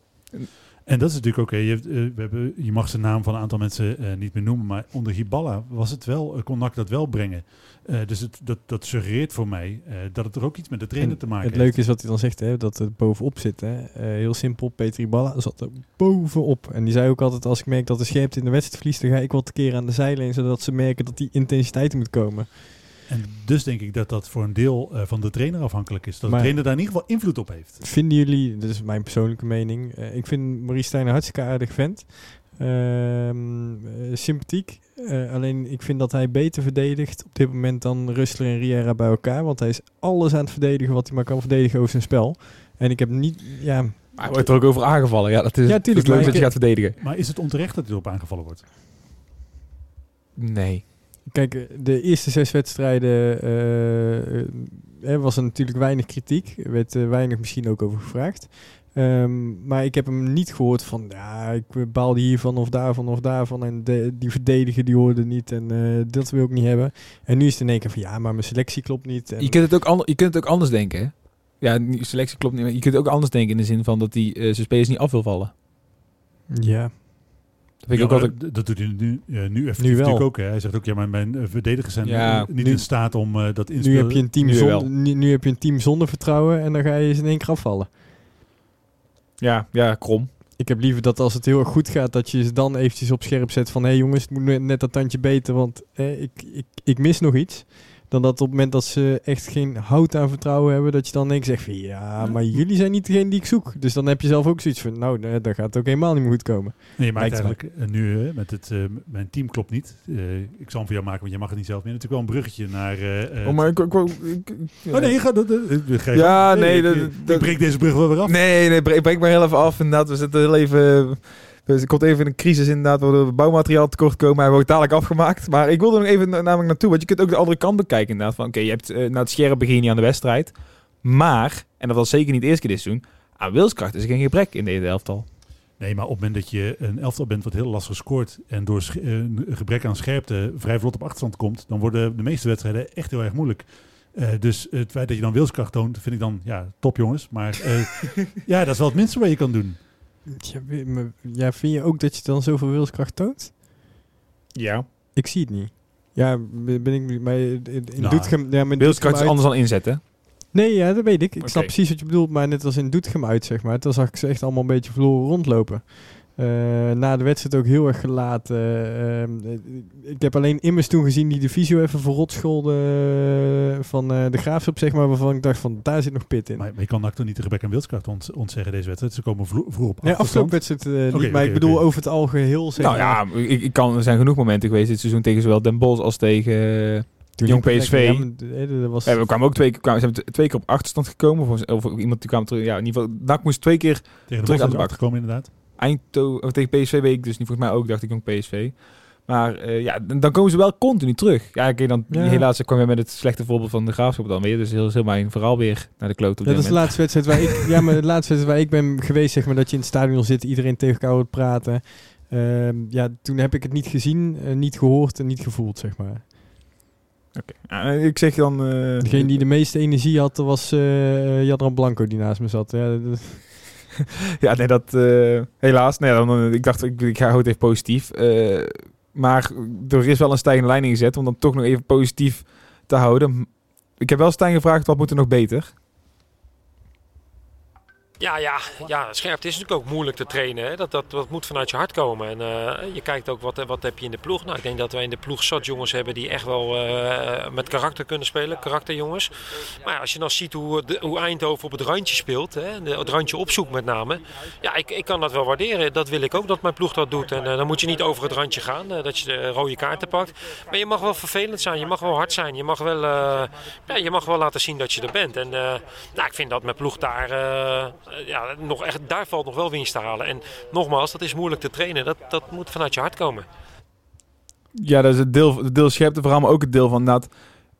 En dat is natuurlijk ook, hè, je, eh, we hebben, je mag zijn naam van een aantal mensen eh, niet meer noemen, maar onder Hiballa was het wel, eh, kon NAC dat wel brengen. Dus het, dat, dat suggereert voor mij dat het er ook iets met de trainer En te maken het heeft. leuke is wat hij dan zegt, hè, dat het bovenop zit. Hè. Heel simpel, Peter Balla zat er bovenop. En die zei ook altijd, als ik merk dat de scherpte in de wedstrijd verliest, dan ga ik wat keer aan de zijlijn, zodat ze merken dat die intensiteit moet komen. En dus denk ik dat dat voor een deel eh, van de trainer afhankelijk is. Dat Maar- de trainer daar in ieder geval invloed op heeft. Vinden jullie, dit is mijn persoonlijke mening, eh, ik vind Maurice Stijn een hartstikke aardig vent. Ehm, eh, sympathiek. Eh, alleen ik vind dat hij beter verdedigt op dit moment dan Rustler en Riera bij elkaar. Want hij is alles aan het verdedigen wat hij maar kan verdedigen over zijn spel. En ik heb niet, ja, Maar hij wordt er ook over aangevallen. Ja, dat is, Ja, het tuurlijk, is leuk maar dat je gaat verdedigen. Maar is het onterecht dat hij erop aangevallen wordt? Nee. Kijk, eh, de eerste zes wedstrijden eh, eh, was er natuurlijk weinig kritiek. Er werd weinig misschien ook over gevraagd. Ehm, maar ik heb hem niet gehoord van, ja, ik baalde hiervan of daarvan of daarvan. En de, die verdediger die hoorde niet en dat wil ik niet hebben. En nu is het in één keer van, ja, maar mijn selectie klopt niet. En Je kunt, het ook ander- je kunt het ook anders denken, hè? Ja, die selectie klopt niet, maar je kunt het ook anders denken in de zin van dat hij eh, zijn spelers niet af wil vallen. ja, ik Ja, ook maar altijd... d- dat doet hij nu, eh, nu even Nu wel. natuurlijk ook. Hè. Hij zegt ook, ja, maar mijn eh, verdedigers zijn Ja, eh, niet nu- in staat om eh, dat nu inspelen. heb, je een team nu zonder, nu, nu heb je een team zonder vertrouwen en dan ga je eens in één keer afvallen. Ja, ja, krom. Ik heb liever dat als het heel erg goed gaat, dat je ze dan eventjes op scherp zet van... hé hey jongens, het moet net- net dat tandje beter, want eh, ik, ik, ik mis nog iets. Dan dat op het moment dat ze echt geen hout aan vertrouwen hebben... dat je dan denkt, zegt van ja, maar jullie zijn niet degene die ik zoek. Dus dan heb je zelf ook zoiets van, nou, eh, dan gaat het ook helemaal niet meer goed komen. Nee, maar eigenlijk eh, nu met het, eh, mijn team klopt niet. Eh, ik zal hem voor jou maken, want je mag het niet zelf meer. Natuurlijk wel een bruggetje naar... eh, eh, oh, maar ik, ik, ik- ik- Oh nee, ga dat. ik Ja, nee, ik, dat- ik dat- breek deze brug wel weer af. Nee, nee, breek, breek maar heel even af. Inderdaad, we zitten heel even... Dus er komt even een crisis inderdaad, waardoor we bouwmateriaal tekort komen. Hij wordt dadelijk afgemaakt. Maar ik wilde nog even na- namelijk naartoe. Want je kunt ook de andere kant bekijken inderdaad. Van oké, je hebt eh, na het scherp begin niet aan de wedstrijd. Maar, en dat was zeker niet de eerste keer dit seizoen, aan wilskracht is er geen gebrek in deze elftal. Nee, maar op het moment dat je een elftal bent wat heel lastig scoort... en door eh, een gebrek aan scherpte vrij vlot op achterstand komt... dan worden de meeste wedstrijden echt heel erg moeilijk. Eh, dus het feit dat je dan wilskracht toont, vind ik dan... Ja, top jongens. Maar ja, dat is wel het minste wat je kan doen. Ja, vind je ook dat je dan zoveel wilskracht toont? Ja. Ik zie het niet. Ja, ben ik... Maar in, in Nou, Doetinchem... Ja, Wilskracht is uit- anders dan inzetten. Nee, ja, dat weet ik. Ik snap precies wat je bedoelt, maar net als in Doetinchem uit, zeg maar. Toen zag ik ze echt allemaal een beetje verloren rondlopen. Eh, na de wedstrijd ook heel erg gelaten. Ehm, eh, ik heb alleen Immers toen gezien die de visio even verrot scholde eh, van eh, de Graafschap, zeg maar, waarvan ik dacht van, daar zit nog pit in. Maar, maar je kan NAC toch niet de Rebecca en Wilskracht ont, ontzeggen deze wedstrijd. Ze komen vroeg op Nee, achterstand. afgelopen wedstrijd eh, niet, maar ik bedoel over het algeheel. Zeg Nou ja, ik, ik kan, er zijn genoeg momenten geweest dit seizoen tegen zowel Den Bosch als tegen... eh, Toen Jong PSV. Ja, eh, was, ja, we kwamen ook twee, keer- kwamen, ze hebben twee keer op achterstand gekomen. Of, of iemand die kwam terug. Ja, in ieder geval, NAC moest twee keer Tegen de Terug Bos aan de de bak. gekomen inderdaad. Eindhoven, of tegen PSV weet ik dus niet. Volgens mij ook dacht ik Jong PSV. Maar eh, ja, dan, komen ze wel continu terug. Ja, oké, dan Ja. helaas kwam je met het slechte voorbeeld van de graafschap dan weer. Dus heel, heel mijn verhaal weer naar de kloot op Ja, dit dat is de laatste wedstrijd waar ik, ja, maar de laatste wedstrijd waar ik ben geweest, zeg maar, dat je in het stadion zit, iedereen tegen elkaar hoort praten. Ehm, ja, toen heb ik het niet gezien, eh, niet gehoord en niet gevoeld, zeg maar. Oké. Ja, ik zeg dan... eh, Degene die de meeste energie had, was eh Jadran Blanco die naast me zat. Ja, dat- Ja, nee, dat eh, helaas. Nee, dan, eh, ik dacht, ik, ik ga houden even positief. Eh, maar er is wel een stijgende lijn ingezet om dan toch nog even positief te houden. Ik heb wel Stijn gevraagd, wat moet er nog beter? Ja, ja, ja, scherpte is natuurlijk ook moeilijk te trainen. Hè. Dat, dat, dat moet vanuit je hart komen. En eh, je kijkt ook wat, wat heb je in de ploeg. Nou, ik denk dat wij in de ploeg zat jongens hebben die echt wel eh, met karakter kunnen spelen. Karakterjongens. Maar ja, als je dan ziet hoe, hoe Eindhoven op het randje speelt. Hè, het randje opzoekt met name. Ja, ik, ik kan dat wel waarderen. Dat wil ik ook dat mijn ploeg dat doet. En eh, dan moet je niet over het randje gaan. dat je de rode kaarten pakt. Maar je mag wel vervelend zijn. Je mag wel hard zijn. Je mag wel, ja, je mag wel laten zien dat je er bent. En nou, ik vind dat mijn ploeg daar, ja, nog echt, daar valt nog wel winst te halen. En nogmaals, dat is moeilijk te trainen. Dat, dat moet vanuit je hart komen. Ja, dat is het deel, het deel scherpte vooral, maar ook het deel van inderdaad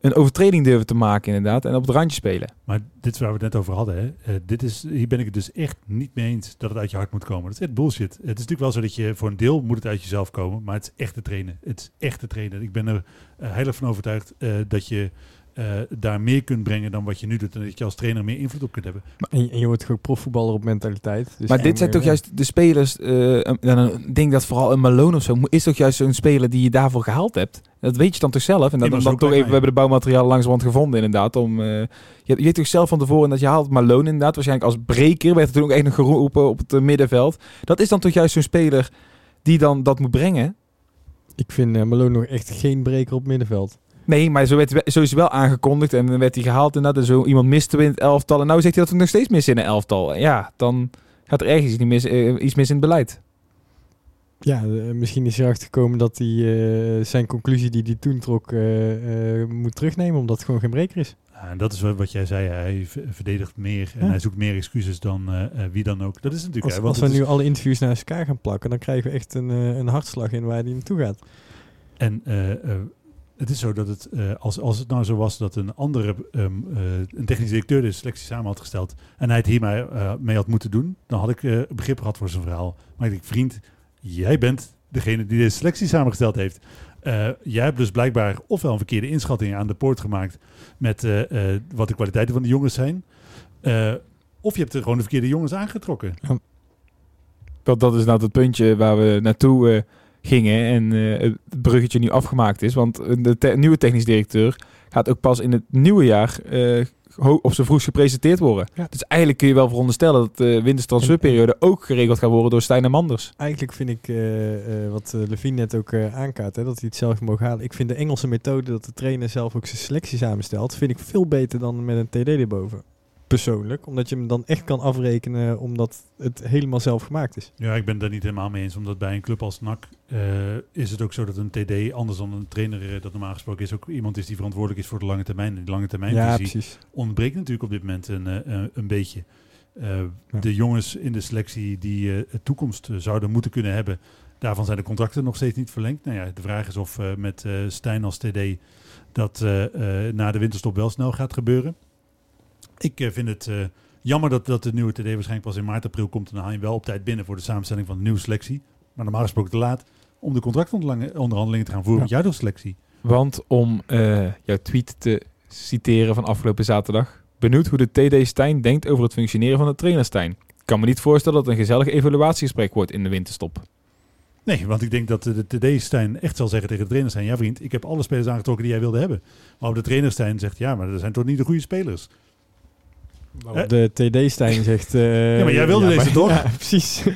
een overtreding durven te maken inderdaad. En op het randje spelen. Maar dit is waar we het net over hadden. Hè. Eh, dit is, hier ben ik het dus echt niet mee eens dat het uit je hart moet komen. Dat is echt bullshit. Het is natuurlijk wel zo dat je voor een deel moet het uit jezelf komen. Maar het is echt te trainen. Het is echt te trainen. Ik ben er uh, heilig van overtuigd eh, dat je uh, daar meer kunt brengen dan wat je nu doet. En dat je als trainer meer invloed op kunt hebben. En je, en je wordt gewoon profvoetballer op mentaliteit. Dus maar dit zijn toch juist de spelers... Uh, ik denk dat vooral een Malone of zo... is toch juist zo'n speler die je daarvoor gehaald hebt. Dat weet je dan toch zelf. En dan, dan, dan toch even... We hebben de bouwmateriaal langzamerhand gevonden inderdaad. Om, uh, je, je weet toch zelf van tevoren dat je haalt Malone inderdaad. Waarschijnlijk als breker werd er toen ook echt nog geroepen op het uh, middenveld. Dat is dan toch juist zo'n speler die dan dat moet brengen. Ik vind uh, Malone nog echt geen breker op middenveld. Nee, maar zo, werd, zo is hij wel aangekondigd en dan werd hij gehaald inderdaad. En zo iemand miste in het elftal. En nou zegt hij dat we nog steeds missen in een elftal. En ja, dan gaat er ergens iets mis, uh, iets mis in het beleid. Ja, uh, misschien is erachter gekomen dat hij uh, zijn conclusie die hij toen trok uh, moet terugnemen, omdat het gewoon geen breker is. Ja, en dat is wat jij zei, hij verdedigt meer en Ja. hij zoekt meer excuses dan uh, wie dan ook. Dat is natuurlijk... Als, hè, als we het nu is- alle interviews naar elkaar gaan plakken, dan krijgen we echt een, een hartslag in waar hij naartoe gaat. En uh, uh, het is zo dat het, uh, als, als het nou zo was dat een andere, um, een technisch directeur de selectie samen had gesteld en hij het hiermee mee had moeten doen, dan had ik begrip gehad voor zijn verhaal. Maar ik denk, vriend, jij bent degene die deze selectie samengesteld heeft. Jij hebt dus blijkbaar ofwel een verkeerde inschatting aan de poort gemaakt met wat de kwaliteiten van de jongens zijn. of je hebt er gewoon de verkeerde jongens aangetrokken. Ja. Dat, dat is nou het puntje waar we naartoe gingen en het bruggetje nu afgemaakt is. Want de te nieuwe technisch directeur gaat ook pas in het nieuwe jaar op zijn vroegst gepresenteerd worden. Ja. Dus eigenlijk kun je wel veronderstellen dat de wintertransferperiode ook geregeld gaat worden door Stijn en Manders. Eigenlijk vind ik uh, uh, wat Levine net ook uh, aankaart, hè, dat hij het zelf mogen halen. Ik vind de Engelse methode dat de trainer zelf ook zijn selectie samenstelt, vind ik veel beter dan met een TD erboven. Persoonlijk, omdat je hem dan echt kan afrekenen omdat het helemaal zelf gemaakt is. Ja, ik ben daar niet helemaal mee eens, omdat bij een club als NAC uh, is het ook zo dat een TD, anders dan een trainer uh, dat normaal gesproken is, ook iemand is die verantwoordelijk is voor de lange termijn. En die lange termijn ja, precies. ontbreekt natuurlijk op dit moment een, uh, een beetje. Ja. De jongens in de selectie die toekomst zouden moeten kunnen hebben, daarvan zijn de contracten nog steeds niet verlengd. Nou ja, de vraag is of met Stijn als TD dat na de winterstop wel snel gaat gebeuren. Ik uh, vind het uh, jammer dat, dat de nieuwe TD waarschijnlijk pas in maart, april komt. En dan haal je wel op tijd binnen voor de samenstelling van de nieuwe selectie. Maar normaal gesproken te laat om de contractonderhandelingen te gaan voeren ja. met jouw selectie. Want om uh, jouw tweet te citeren van afgelopen zaterdag. Benieuwd hoe de TD Stijn denkt over het functioneren van de trainer Stijn. Ik kan me niet voorstellen dat het een gezellig evaluatiegesprek wordt in de winterstop. Nee, want ik denk dat de TD Stijn echt zal zeggen tegen de trainer Stijn... ja vriend, ik heb alle spelers aangetrokken die jij wilde hebben. Maar op de trainer Stijn zegt... ja, maar dat zijn toch niet de goede spelers. De TD-Stijn zegt... Uh, ja, maar jij wilde ja, deze maar, toch? Ja, precies.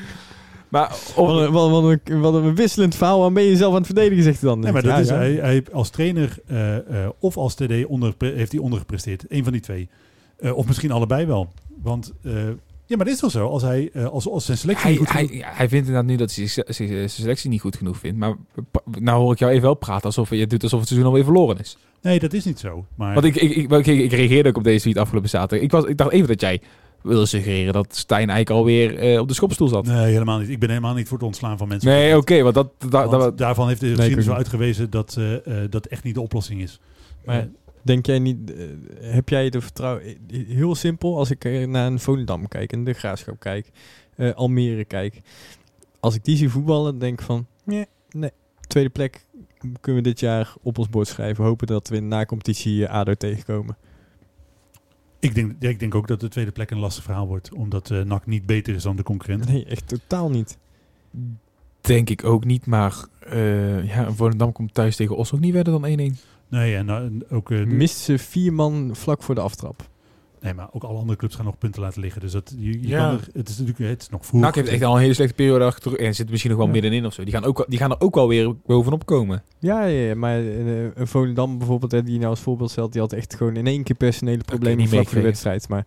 Maar Wat een, wat, een, wat een wisselend verhaal. Waar ben je zelf aan het verdedigen, zegt hij dan. Nee, maar dat Ja, is, ja. Hij, hij als trainer eh, eh, of als TD onder, heeft hij ondergepresteerd. Eén van die twee. Eh, of misschien allebei wel. Want eh, ja, maar dat is toch zo. Als, hij, eh, als, als zijn selectie hij, niet goed hij, genoeg- hij vindt inderdaad nu dat hij zijn selectie niet goed genoeg vindt. Maar nou hoor ik jou even wel praten alsof je doet alsof het seizoen alweer verloren is. Nee, dat is niet zo. Maar Want ik, ik, ik, ik, ik reageerde ook op deze tweet afgelopen zaterdag. Ik, was, ik dacht even dat jij wilde suggereren dat Stijn eigenlijk alweer eh, op de schopstoel zat. Nee, helemaal niet. Ik ben helemaal niet voor het ontslaan van mensen. Nee, oké, want dat, Want daarvan heeft de geschiedenis wel uitgewezen dat eh, dat echt niet de oplossing is. Maar Denk jij niet, eh, heb jij de vertrouwen... eh, Heel simpel, als ik naar een Volendam kijk en de Graafschap kijk, eh, Almere kijk. Als ik die zie voetballen, denk ik van, nee, nee. Tweede plek kunnen we dit jaar op ons bord schrijven. Hopen dat we in de na-competitie eh, ADO tegenkomen. ik, denk, ja, ik denk ook dat de tweede plek een lastig verhaal wordt. Omdat eh NAC niet beter is dan de concurrent. Nee, echt totaal niet. denk ik ook niet. Maar eh ja, Volendam komt thuis tegen Os ook niet verder dan 1-1. Nee, en, eh, ook, eh, de- Mist ze vier man vlak voor de aftrap. nee, maar ook alle andere clubs gaan nog punten laten liggen. Dus dat, je, je Ja. kan er, het is natuurlijk het is nog vroeg. NAC heeft echt al een hele slechte periode achter en zit misschien nog wel Ja. middenin of zo. Die gaan, ook, die gaan er ook wel weer bovenop komen. Ja, ja, ja, maar eh, een Volendam bijvoorbeeld, hè, die je nou als voorbeeld stelt, die had echt gewoon in één keer personele problemen niet vlak voor de wedstrijd. Maar,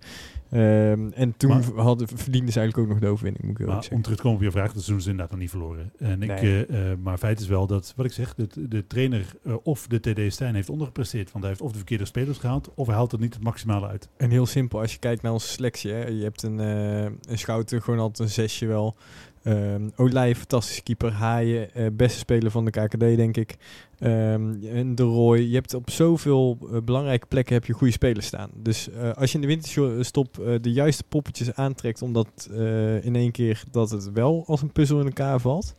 ehm, en toen Maar- hadden, verdienden ze eigenlijk ook nog de overwinning, moet ik Maar eerlijk om zeggen. terug te komen op je vraag, dat seizoen is inderdaad nog niet verloren. En ik, Nee. eh, eh, maar feit is wel dat, wat ik zeg, de, de trainer eh, of de TD Stijn heeft ondergepresteerd. Want hij heeft of de verkeerde spelers gehaald, of hij haalt er niet het maximale uit. En heel simpel, als je kijkt naar onze selectie, hè, je hebt een, eh een schouten, gewoon altijd een zesje wel. Ehm Olij, fantastische keeper. Haaien, eh, beste speler van de KKD, denk ik. Ehm, en De Roy. Je hebt op zoveel eh, belangrijke plekken heb je goede spelers staan. Dus eh, als je in de winterstop eh, de juiste poppetjes aantrekt, omdat in één keer dat het wel als een puzzel in elkaar valt.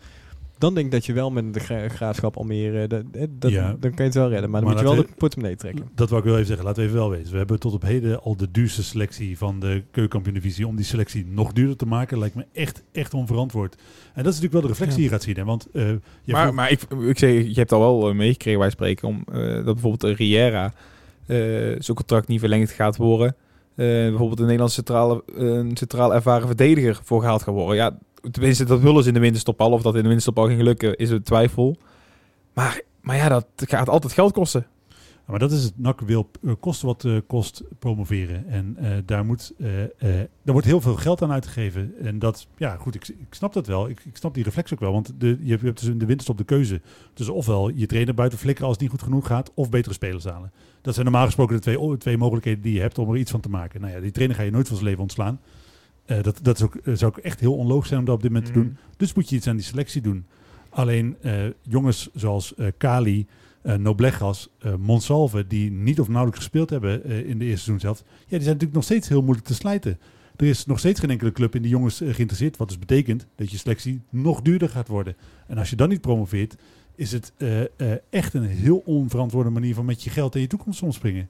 Dan denk ik dat je wel met de gra graafschap Almere, dat, eh, dat, Ja. dan kan je het wel redden. Maar dan Maar moet je wel laten de portemonnee trekken. Dat wou ik wel even zeggen, laten we even wel weten. We hebben tot op heden al de duurste selectie van de keukenkampioen-divisie. Om die selectie nog duurder te maken, lijkt me echt, echt onverantwoord. En dat is natuurlijk wel de reflectie die je gaat zien. Hè? Want eh, je maar vroeg- maar ik, ik zeg, je hebt al wel eh, meegekregen bij spreken om eh, dat bijvoorbeeld de Riera eh, zijn contract niet verlengd gaat worden. Eh, bijvoorbeeld een Nederlandse centrale, een centraal ervaren verdediger voor gehaald gaat worden. Ja, tenminste, dat willen ze in de winterstop al. Of dat in de winterstop al ging lukken, is een twijfel. Maar, maar ja, dat gaat altijd geld kosten. Maar dat is het. NAC wil eh, kosten wat eh, kost promoveren. En eh, daar, moet, daar wordt heel veel geld aan uitgegeven. En dat, ja goed, ik, ik snap dat wel. Ik, ik snap die reflex ook wel. Want de, je, hebt- dus in de winterstop de keuze. Dus ofwel je trainer buiten flikkeren als het niet goed genoeg gaat. Of betere spelers halen. Dat zijn normaal gesproken de twee, twee mogelijkheden die je hebt om er iets van te maken. Nou ja, die trainer ga je nooit van zijn leven ontslaan. Eh, dat dat is ook, eh, zou ook echt heel onlogisch zijn om dat op dit moment te doen. Dus moet je iets aan die selectie doen. Alleen eh, jongens zoals eh, Kali, eh Noblegas, eh Monsalve, die niet of nauwelijks gespeeld hebben eh, in de eerste seizoen zelf, ja, die zijn natuurlijk nog steeds heel moeilijk te slijten. Er is nog steeds geen enkele club in die jongens geïnteresseerd, wat dus betekent dat je selectie nog duurder gaat worden. En als je dan niet promoveert, is het eh, eh, echt een heel onverantwoorde manier van met je geld en je toekomst omspringen.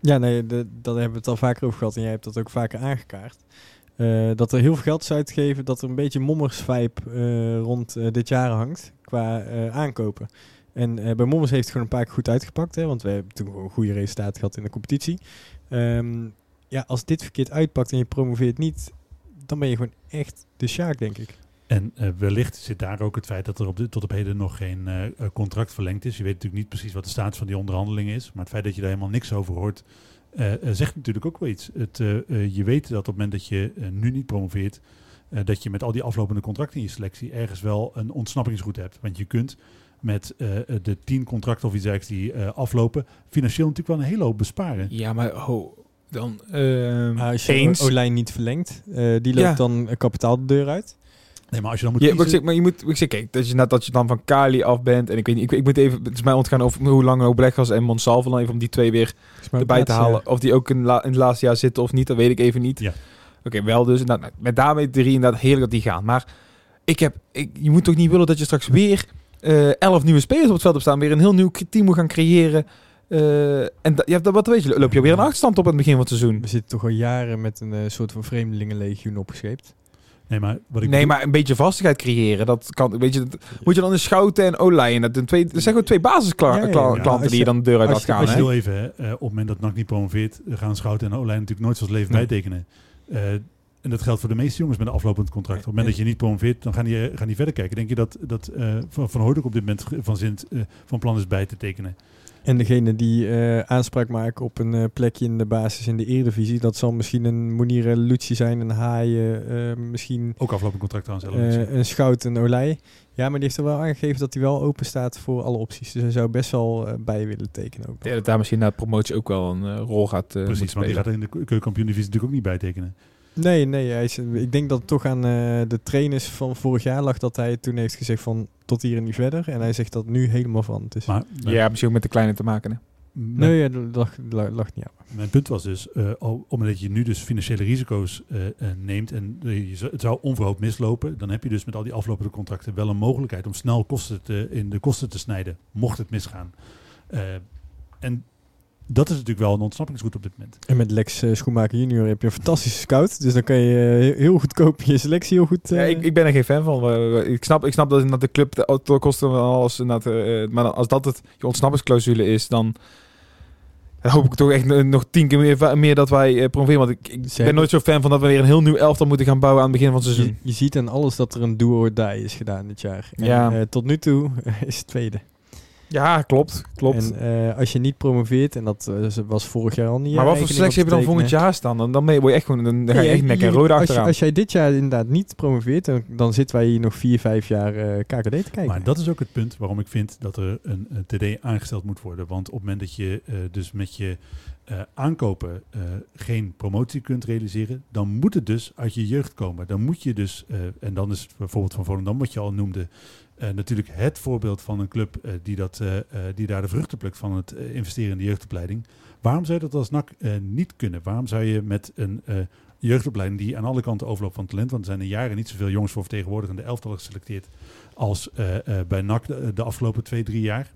Ja, nee, de, daar hebben we het al vaker over gehad en jij hebt dat ook vaker aangekaart. Eh, dat er heel veel geld is uitgegeven, dat er een beetje mommersvibe eh rond eh, dit jaar hangt qua aankopen. En bij Mommers heeft het gewoon een paar keer goed uitgepakt, hè, want we hebben toen gewoon goede resultaten gehad in de competitie. Ehm, ja, als dit verkeerd uitpakt en je promoveert niet, dan ben je gewoon echt de Sjaak, denk ik. En wellicht zit daar ook het feit dat er op dit, tot op heden nog geen eh, contract verlengd is. Je weet natuurlijk niet precies wat de status van die onderhandeling is. Maar het feit dat je daar helemaal niks over hoort, eh, eh, zegt natuurlijk ook wel iets. Het, eh, eh, je weet dat op het moment dat je eh, nu niet promoveert, eh, dat je met al die aflopende contracten in je selectie ergens wel een ontsnappingsroute hebt. Want je kunt met de tien contracten of iets dergelijks die eh, aflopen, financieel natuurlijk wel een hele hoop besparen. Ja, maar ho, dan ehm Maar als je eens. Olijn niet verlengt, eh, die loopt Ja. dan kapitaal de deur uit. Nee, maar als je dan moet Ja, maar ik zeg, maar je moet, ik zeg, kijk, dat je, net dat je dan van Kali af bent. En ik weet niet, ik, ik moet even, het is mij ontgaan over hoe lang ook Blackgas en Monsalvo dan even om die twee weer erbij te halen. Of die ook in, la- in het laatste jaar zitten of niet, dat weet ik even niet. Ja. Oké, wel dus. Nou, nou, met daarmee drie inderdaad heerlijk dat die gaan. Maar ik heb, ik, je moet toch niet willen dat je straks weer eh, elf nieuwe spelers op het veld hebt staan. Weer een heel nieuw team moet gaan creëren. Eh, en da, ja, dat- wat weet je, loop je weer een achterstand op aan het begin van het seizoen. We zitten toch al jaren met een eh, soort van vreemdelingenlegioen opgescheept. Nee, maar wat ik Nee, bedoel- maar een beetje vastigheid creëren. Dat kan, weet je, dat moet je dan in Schouten en Olij. Dat, zijn twee, dat zijn gewoon twee basisklanten Ja, ja, ja. klanten Als die je- dan de deur uit laat gaan. Als je heel even, hè, eh, op het moment dat NAC niet promoveert, gaan Schouten en Olijn natuurlijk nooit zijn leven Nee. bijtekenen. Eh, en dat geldt voor de meeste jongens met een aflopend contract. Op het moment dat je niet promoveert, dan gaan die, eh, gaan die verder kijken. Denk je dat, dat eh, Van, van Hooydonk op dit moment van, zin, eh, van plan is bij te tekenen? En degene die eh, aanspraak maken op een eh, plekje in de basis in de Eredivisie, dat zal misschien een Monire Lucci zijn, een Haaien, eh, misschien Ook aflopend contract trouwens. Ellen. eh, een Schout, een Olij. Ja, maar die heeft er wel aangegeven dat hij wel open staat voor alle opties. Dus hij zou best wel bij willen tekenen ook. Ja, dat daar misschien na de promotie ook wel een rol gaat eh Precies, want die gaat er in de keukenkampioen-divisie natuurlijk ook niet bij tekenen. Nee, nee. Hij is, ik denk dat het toch aan eh, de trainers van vorig jaar lag dat hij toen heeft gezegd van tot hier en niet verder. En hij zegt dat nu helemaal veranderd is. Maar Ja, misschien ook met de kleine te maken. Hè? mijn, nee, ja, dat lag, lag, lag niet aan. mijn punt was dus, eh, al- omdat je nu dus financiële risico's eh, eh, neemt en eh, je zou- het zou onverhoopt mislopen, dan heb je dus met al die aflopende contracten wel een mogelijkheid om snel kosten te, in de kosten te snijden, mocht het misgaan. Eh, en dat is natuurlijk wel een ontsnappingsroute op dit moment. En met Lex eh, Schoenmaker junior heb je een fantastische scout. Dus dan kan je eh, heel- heel goedkoop je selectie heel goed... Ja, eh, ik, ik ben er geen fan van. Ik snap, ik snap dat inderdaad de club de autokosten inderdaad, eh, maar als dat het je ontsnappingsclausule is, dan dan hoop ik toch echt nog tien keer meer, meer dat wij promoveren. Want ik, ik ben nooit zo fan van dat we weer een heel nieuw elftal moeten gaan bouwen aan het begin van het seizoen. je ziet aan alles dat er een do or die is gedaan dit jaar. En, Ja. tot nu toe is het tweede. Ja, klopt. klopt. En eh, als je niet promoveert, en dat eh, was vorig jaar al niet. maar wat voor selectie heb je dan volgend jaar staan? Dan, dan ben je word je echt gewoon, dan, dan ga je echt nek en rode als, je, achteraan. als jij dit jaar inderdaad niet promoveert, dan, dan zitten wij hier nog vier, vijf jaar eh, KKD te kijken. Maar dat is ook het punt waarom ik vind dat er een, een TD aangesteld moet worden. Want op het moment dat je eh, dus met je eh, aankopen eh, geen promotie kunt realiseren, dan moet het dus uit je jeugd komen. Dan moet je dus, eh, en dan is bijvoorbeeld van Volendam, wat je al noemde, eh, natuurlijk het voorbeeld van een club eh, die, dat, eh, die daar de vruchten plukt van het investeren in de jeugdopleiding. Waarom zou je dat als NAC niet kunnen? Waarom zou je met een jeugdopleiding die aan alle kanten overloopt van talent, want er zijn in jaren niet zoveel jongens voor vertegenwoordigende elftallen geselecteerd als eh, eh, bij NAC de, de afgelopen twee, drie jaar.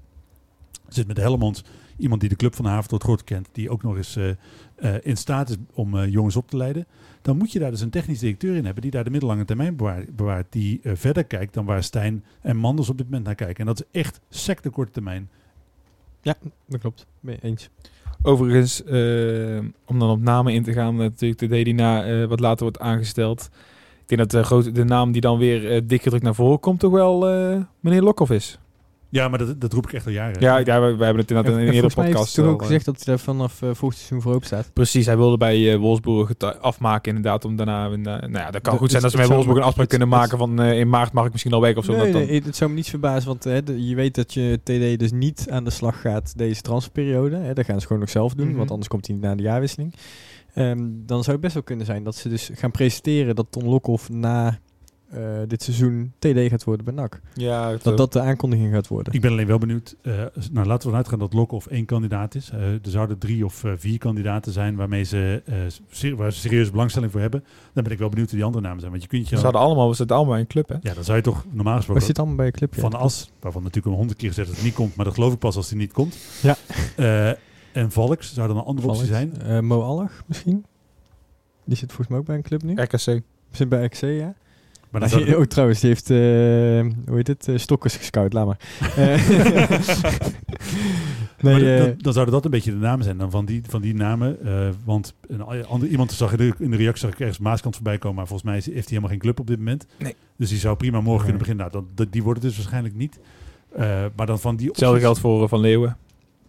Zit met Helmond iemand die de club van de haven tot groot kent, die ook nog eens in staat is om jongens op te leiden. Dan moet je daar dus een technisch directeur in hebben die daar de middellange termijn bewaar- bewaart. Die eh, verder kijkt dan waar Stijn en Manders op dit moment naar kijken. En dat is echt sec de korte termijn. Dat klopt, ben je eens. Overigens, eh, om dan op namen in te gaan, natuurlijk de D die na eh, wat later wordt aangesteld. Ik denk dat de, grote, de naam die dan weer eh, dik gedrukt naar voren komt, toch wel eh, meneer Lokhoff is. Ja, maar dat, dat roep ik echt al jaren. Ja, ja we, we hebben het inderdaad in een En eerdere podcast toen al, ook eh, gezegd dat hij daar vanaf eh volgend seizoen voor open staat. Precies, hij wilde bij eh, Wolfsburg het eh, afmaken inderdaad om daarna... eh, nou ja, dat kan De- goed zijn dat ze met Wolfsburg een afspraak het- kunnen het- maken van eh, in maart mag ik misschien al weg of zo. Nee, dat dan, nee, het zou me niets verbazen, want je weet dat je TD dus niet aan de slag gaat deze transferperiode. Hè, dat gaan ze gewoon nog zelf doen, Mhm. want anders komt hij niet na de jaarwisseling. Ehm, dan zou het best wel kunnen zijn dat ze dus gaan presenteren dat Ton Lokhoff na eh, dit seizoen TD gaat worden bij NAC. ja, het, Dat eh, dat de aankondiging gaat worden. Ik ben alleen wel benieuwd. eh, nou, laten we ervan uitgaan dat Lokhoff één kandidaat is. Eh, er zouden drie of eh, vier kandidaten zijn waarmee ze, eh, ser- waar ze serieuze belangstelling voor hebben. Dan ben ik wel benieuwd wie die andere namen zijn. Want je kunt je. ze hadden allemaal, we zitten allemaal in een club, hè? ja, dan zou je toch normaal We gesproken. zitten allemaal bij een club. ja. Van As, waarvan natuurlijk een honderd keer gezegd dat het niet komt, maar dat geloof ik pas als hij niet komt. Ja. Eh, en Valks zou dan een andere optie zijn. Valks. Eh, Mo Allag misschien? Die zit volgens mij ook bij een club nu. RKC. Zit bij XC, ja. Maar dan zou oh, trouwens, die heeft, eh, hoe heet het, eh, Stokkers gescout, laat maar. Eh, nee, maar dan, dan zouden dat een beetje de namen zijn dan van die, van die namen. eh, want een ander, iemand zag in de, in de reactie zag ik ergens Maaskant voorbij komen, maar volgens mij heeft hij helemaal geen club op dit moment. Nee. Dus die zou prima morgen Nee. kunnen beginnen. Nou, dan, dat- die worden dus waarschijnlijk niet. Eh, maar dan van die Hetzelfde opties- geldt voor Van Leeuwen.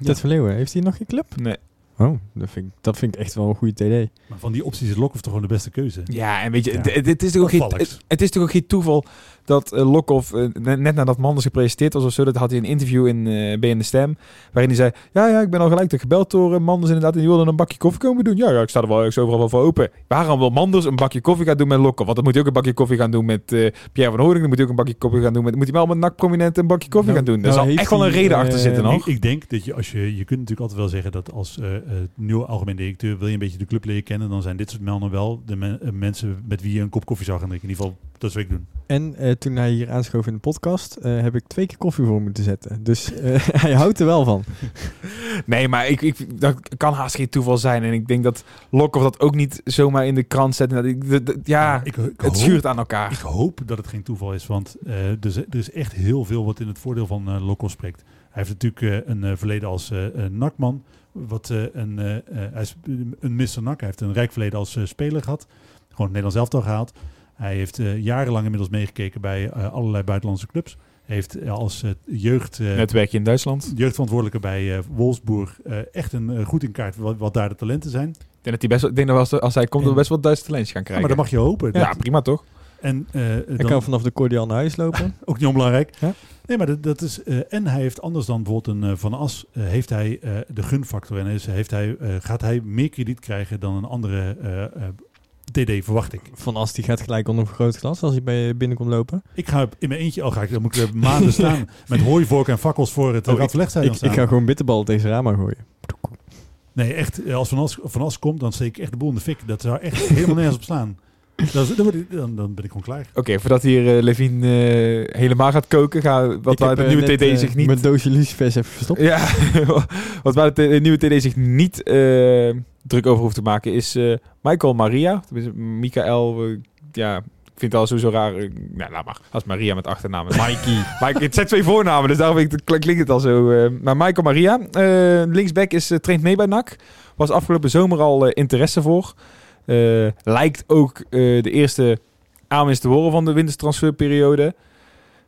Ted van Leeuwen, heeft hij nog geen club? Nee. Oh, dat vind, ik, dat vind ik echt wel een goede TD. Maar van die opties is Lokhoff toch gewoon de beste keuze. Ja, en weet je, Ja. het, het is toch ook geen, het, het is toch ook geen toeval dat uh, Lokhoff, eh, net, net nadat Manders gepresenteerd was of zo, dat had hij een interview in uh, BN De Stem, waarin hij zei, ja, ja, ik ben al gelijk te gebeld door uh, Manders inderdaad, en die wilde een bakje koffie komen doen. Ja, ja, ik sta er wel ik sta overal wel voor open. Waarom wil Manders een bakje koffie gaan doen met Lokhoff? Want dan moet hij ook een bakje koffie gaan doen met uh, Pierre van Hoornik, dan moet hij ook een bakje koffie gaan doen met, moet hij wel met NAC prominent een bakje koffie Nou, gaan doen. nou Daar zal heeft echt wel een reden eh, achter zitten nog. Ik, ik denk dat je, als je, je kunt natuurlijk altijd wel zeggen dat als uh, uh, nieuwe algemeen directeur wil je een beetje de club leren kennen, dan zijn dit soort mannen wel de men, uh, mensen met wie je een kop koffie zou gaan drinken. In ieder geval, dat is wat ik doen. En uh, toen hij hier aanschoof in de podcast, uh, heb ik twee keer koffie voor moeten zetten. Dus uh, hij houdt er wel van. Nee, maar ik, ik, dat kan haast geen toeval zijn. En ik denk dat Lokhoff dat ook niet zomaar in de krant zet. Dat ik, ja, ik, ik het schuurt aan elkaar. Ik hoop dat het geen toeval is, want uh, er, is, er, is, echt heel veel wat in het voordeel van uh, Lokhoff spreekt. Hij heeft natuurlijk uh, een verleden als nakman. Wat, een, hij is een Mr. Nak. Hij heeft een rijk verleden als speler gehad. Gewoon het Nederlands elftal gehaald. Hij heeft eh, jarenlang inmiddels meegekeken bij eh, allerlei buitenlandse clubs. Heeft eh, als jeugd, Netwerkje in Duitsland. jeugdverantwoordelijke bij Wolfsburg echt een goed in kaart wat, wat daar de talenten zijn. Ik denk dat hij best wel, ik denk dat als, als hij komt, En- we best wel Duitse talentjes gaan Ja, krijgen. maar dat mag je hopen. ja, prima toch? En Hij dan, kan vanaf de cordial naar huis lopen. ook niet onbelangrijk. Ja. Nee, maar dat, dat is. en hij heeft anders dan bijvoorbeeld een Van As, heeft hij de gunfactor. En is, heeft hij, gaat hij meer krediet krijgen dan een andere TD, verwacht ik. Van As die gaat gelijk onder vergrootglas als hij bij je binnenkomt lopen. Ik ga in mijn eentje, al ga ik, dan moet ik er maanden staan met hooivork en fakkels voor het Oh, Radverlegstadion Ik, ik staan. ga gewoon bitterballen tegen zijn ramen gooien. Nee, echt, eh, als Van As, van As komt, dan steek ik echt de boel in de fik. Dat zou echt helemaal nergens op slaan. Dan, dan, dan ben ik gewoon klaar. Oké, voordat hier eh Levine eh, helemaal gaat koken, ga, wat ik waar heb, de eh, nieuwe TD zich niet... Mijn doosje lucifers even verstopt. Ja, wat waar de, nieuwe TD zich niet eh, druk over hoeft te maken is eh, Michael Maria. Tenminste, Michael, ja, ik vind het al sowieso raar. nou, laat maar. Als Maria met achternaam. Mikey. Mike, het zijn twee voornamen, dus daarom vind ik, het- klinkt het al zo. eh. maar Michael Maria, eh, linksback, is, traint mee bij NAC. Was afgelopen zomer al interesse voor. Eh, lijkt ook eh, de eerste aanwinst te horen van de wintertransferperiode.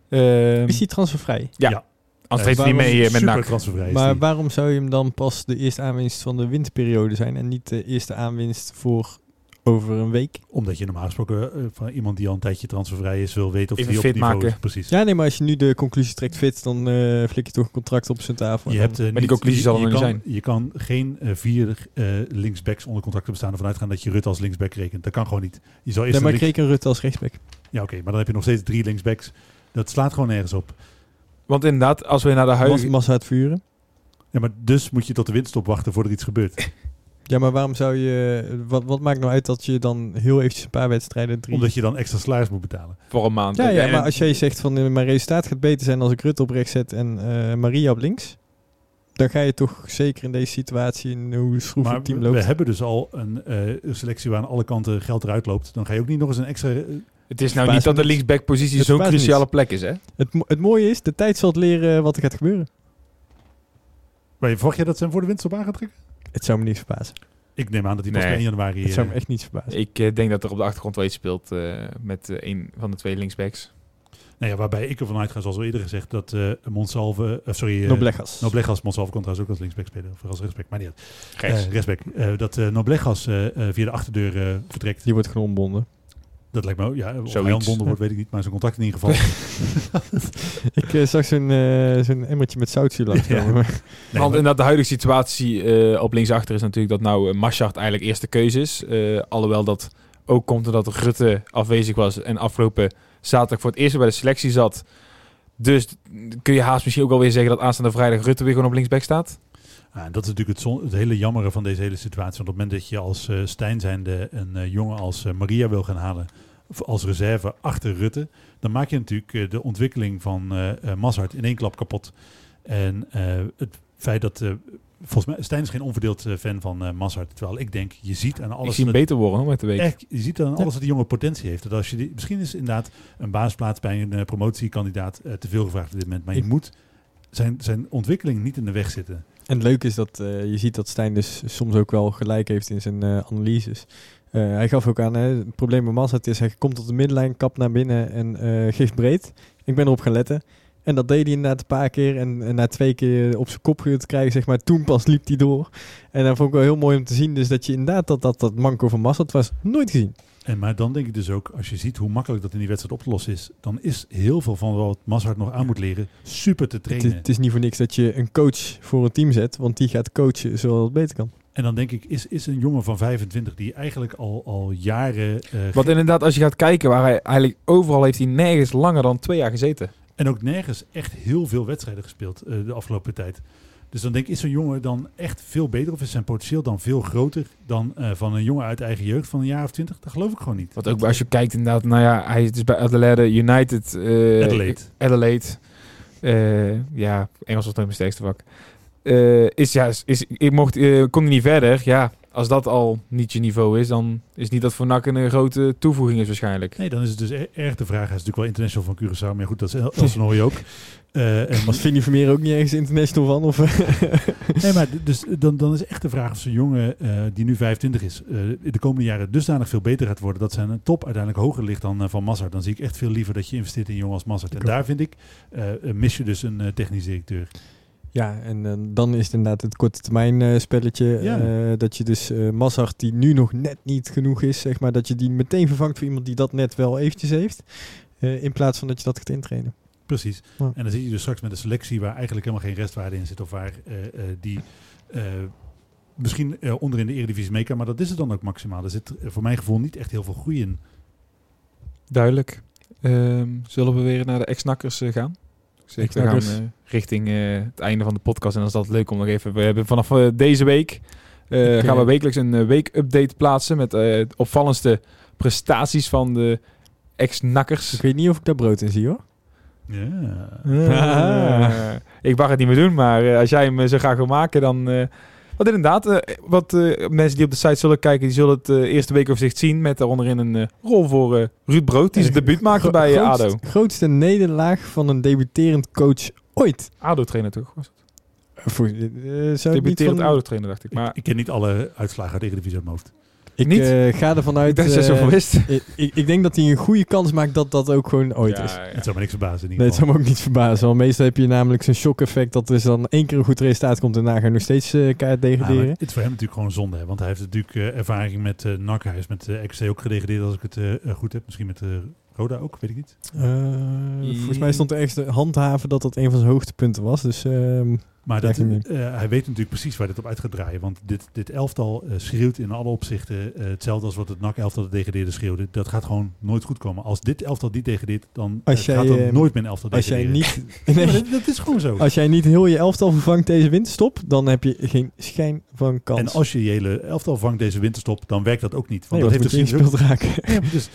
Eh, Is hij transfervrij? Ja. Ja. Anders treedt hij niet mee eh, met NAC. transfervrij Maar die. waarom zou je hem dan pas de eerste aanwinst van de winterperiode zijn en niet de eerste aanwinst voor over een week? Omdat je normaal gesproken eh, van iemand die al een tijdje transfervrij is, wil weten of Even die op fit niveau maken. is. Precies. Ja, nee, maar als je nu de conclusie trekt fit, dan eh flik je toch een contract op zijn tafel. Je hebt, die niet- conclusie zal er niet kan, Je kan geen eh, vier eh, linksbacks onder contract bestaan ervan uitgaan dat je Rutte als linksback rekent. Dat kan gewoon niet. Je zal eerst nee, maar ik reken Rutte als rechtsback. Ja, oké, maar dan heb je nog steeds drie linksbacks. Dat slaat gewoon nergens op. Want inderdaad, als we naar de huidige... massa het vuren. Ja, maar dus moet je tot de winststop wachten voordat er iets gebeurt. Ja, maar waarom zou je... Wat, wat maakt nou uit dat je dan heel eventjes een paar wedstrijden... Drie... Omdat je dan extra salaris moet betalen. voor een maand. Ja, ja, maar als jij zegt van eh, mijn resultaat gaat beter zijn als ik Rutte op rechts zet en eh, Maria op links, dan ga je toch zeker in deze situatie in hoe schroef het team loopt. we hebben dus al een eh, selectie waar aan alle kanten geld eruit loopt. Dan ga je ook niet nog eens een extra... Het is nou niet dat de linksback-positie zo'n cruciale niet. plek is, hè? Het, mo- het mooie is, de tijd zal het leren wat er gaat gebeuren. Maar verwacht jij dat ze hem voor de winststop aan gaan trekken? Het zou me niet verbazen. Ik neem aan dat hij pas Nee. per 1 januari... Het zou me eh, echt niet verbazen. Ik eh, denk dat er op de achtergrond wel iets speelt eh, met eh, een van de twee linksbacks. nou ja, waarbij ik ervan uitga, zoals al eerder gezegd, dat eh Monsalve... sorry, eh, Noblegas. Noblegas, Monsalve kan trouwens ook als linksback spelen. Of als rechtsback, maar niet uit. Rechts. Eh, rechtsback. Eh, dat eh Noblegas eh, eh, via de achterdeur eh, vertrekt. Die wordt gewoon ontbonden. Dat lijkt me ook, ja. Hij ontbonden wordt, weet ik niet. Maar zijn contract in ieder geval. Ik eh, zag zo'n eh, zo'n emmertje met zoutzuur langskomen. Ja. Nee, Want maar- inderdaad, de huidige situatie eh, op linksachter is natuurlijk dat nou uh, Maschart eigenlijk eerste keuze is. Eh, alhoewel dat ook komt omdat Rutte afwezig was en afgelopen zaterdag voor het eerst bij de selectie zat. Dus kun je haast misschien ook alweer zeggen dat aanstaande vrijdag Rutte weer gewoon op linksback staat. Ja, en dat is natuurlijk het, zon- het hele jammere van deze hele situatie. Want op het moment dat je als eh Stijn zijnde een eh, jongen als eh, Maria wil gaan halen, als reserve achter Rutte, dan maak je natuurlijk de ontwikkeling van eh, Mazart in één klap kapot. En het feit dat, volgens mij, Stijn is geen onverdeeld fan van eh Mazart. Terwijl ik denk, je ziet aan ik alles... zie hem beter worden hoor, met de week. Echt, je ziet aan alles dat die jongen potentie heeft. Dat als je die, misschien is inderdaad een baasplaats bij een promotiekandidaat te veel gevraagd op dit moment. Maar je Ik- moet zijn, zijn ontwikkeling niet in de weg zitten. En het is dat eh, je ziet dat Stijn dus soms ook wel gelijk heeft in zijn eh, analyses. Eh, hij gaf ook aan, hè, het probleem bij Mazat is, hij komt tot de middenlijn, kap naar binnen en geeft breed. Ik ben erop gaan letten. En dat deed hij inderdaad een paar keer. En, en na twee keer op zijn kop te krijgen, zeg maar, toen pas liep hij door. En dat vond ik wel heel mooi om te zien. Dus dat je inderdaad dat dat, dat manco van Mazat was, nooit gezien. En maar dan denk ik dus ook, als je ziet hoe makkelijk dat in die wedstrijd op te lossen is, dan is heel veel van wat Mazart nog aan moet leren super te trainen. het is niet voor niks dat je een coach voor een team zet, want die gaat coachen zoals het beter kan. En dan denk ik, is, is een jongen van 25 die eigenlijk al, al jaren... eh, Want inderdaad, als je gaat kijken waar hij eigenlijk overal heeft hij nergens langer dan twee jaar gezeten. En ook nergens echt heel veel wedstrijden gespeeld eh, de afgelopen tijd. Dus dan denk ik, is zo'n jongen dan echt veel beter? Of is zijn potentieel dan veel groter dan eh, van een jongen uit eigen jeugd van een jaar of twintig? Dat geloof ik gewoon niet. Want ook als je kijkt inderdaad, nou ja, hij is bij Adelaide United. eh, Adelaide. Adelaide. Ja, Engels was nog mijn sterkste vak. Is ja, is, ik mocht, kon niet verder. Ja, als dat al niet je niveau is, dan is niet dat voor NAC een grote toevoeging is waarschijnlijk. Nee, dan is het dus e- erg de vraag. Hij is natuurlijk wel international van Curaçao, maar goed, dat is El- Elsenooy ook. Eh, en Was Vinnie Vermeer ook niet ergens international van? Of, Nee, maar dus dan, dan is echt de vraag of zo'n jongen eh, die nu 25 is, eh, in de komende jaren dusdanig veel beter gaat worden dat zijn top uiteindelijk hoger ligt dan van Massard. Dan zie ik echt veel liever dat je investeert in een jongen als Massard. En daar vind ik, mis je dus een technisch directeur. Ja, en eh, dan is het inderdaad het korte termijn eh, spelletje. Ja. eh, dat je dus eh Mazart, die nu nog net niet genoeg is, zeg maar, dat je die meteen vervangt voor iemand die dat net wel eventjes heeft. eh, in plaats van dat je dat gaat intrainen. Precies. Ja. En dan zit je dus straks met een selectie waar eigenlijk helemaal geen restwaarde in zit. Of waar eh, eh, die eh, misschien eh, onder in de eredivisie mee kan. Maar dat is het dan ook maximaal. Er zit voor mijn gevoel niet echt heel veel groei in. Duidelijk. Ehm, zullen we weer naar de ex-nakkers gaan? Ik zeg, we gaan Ex-nakkers. eh, richting eh, het einde van de podcast. En dan is dat leuk om nog even... We hebben vanaf eh, deze week... eh, gaan we wekelijks een week-update plaatsen... met eh, de opvallendste prestaties van de ex-nakkers. Ik weet niet of ik daar brood in zie hoor. Ja. Ah. ik mag het niet meer doen, maar eh, als jij hem zo graag wil maken, dan... eh, want inderdaad, eh, wat eh, mensen die op de site zullen kijken, die zullen het eh, eerste weekoverzicht zien met daaronderin een eh, rol voor eh, Ruud Brood, die zijn debuut maakte bij eh, grootst- ADO. Grootste nederlaag van een debuterend coach ooit. ADO-trainer toch? Was het? Voor, eh, zou Debuterend van- ADO-trainer, dacht ik. Maar Ik, ik ken niet alle uitslagen uit de uit mijn hoofd. Ik Niet? eh, ga ervan uit... dat je eh, zoveel wist. ik, ik, ik denk dat hij een goede kans maakt dat dat ook gewoon ooit is. Het zou me niks verbazen in Nee, ieder het zou geval. me ook niet verbazen. Want meestal heb je namelijk zo'n shock-effect dat er dan één keer een goed resultaat komt en daarna ga je nog steeds eh Ja, maar degraderen. het is voor hem natuurlijk gewoon zonde. Hè? Want hij heeft natuurlijk eh, ervaring met eh NAC. Hij is met eh XC ook gedegradeerd als ik het goed heb. Misschien met eh, Roda ook, weet ik niet. Eh, volgens mij stond er ergens de handhaven dat dat een van zijn hoogtepunten was. Dus ehm, Maar dat, eh, hij weet natuurlijk precies waar dit op uit gaat draaien. Want dit, dit elftal eh, schreeuwt in alle opzichten eh, hetzelfde als wat het NAC-elftal de degradeerde schreeuwde. Dat gaat gewoon nooit goed komen. Als dit elftal niet degradeert, dan Als jij, gaat er eh, nooit meer een elftal als jij degraderen. niet... Nee, dat, dat is gewoon zo. als jij niet heel je elftal vervangt deze winterstop, dan heb je geen schijn van kans. En als je je hele elftal vangt deze winterstop, dan werkt dat ook niet. Want nee, dat dat heeft ook ingespeeld raken. Ja, dus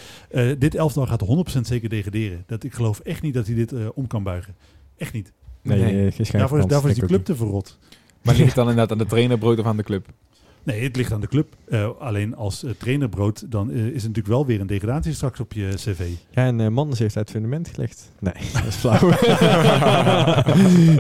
dit elftal gaat 100% zeker degraderen. Dat, ik geloof echt niet dat hij dit om kan buigen. Echt niet. Nee, Nee. eh, geen Daarvoor, is- daarvoor is die club te verrot. Maar ligt het dan inderdaad aan de trainer, Brood of aan de club? Nee, het ligt aan de club. Eh, alleen als eh, trainerbrood, dan is het natuurlijk wel weer een degradatie straks op je cv. Ja, en uh, Manders heeft uit het fundament gelegd. Nee, dat is flauw.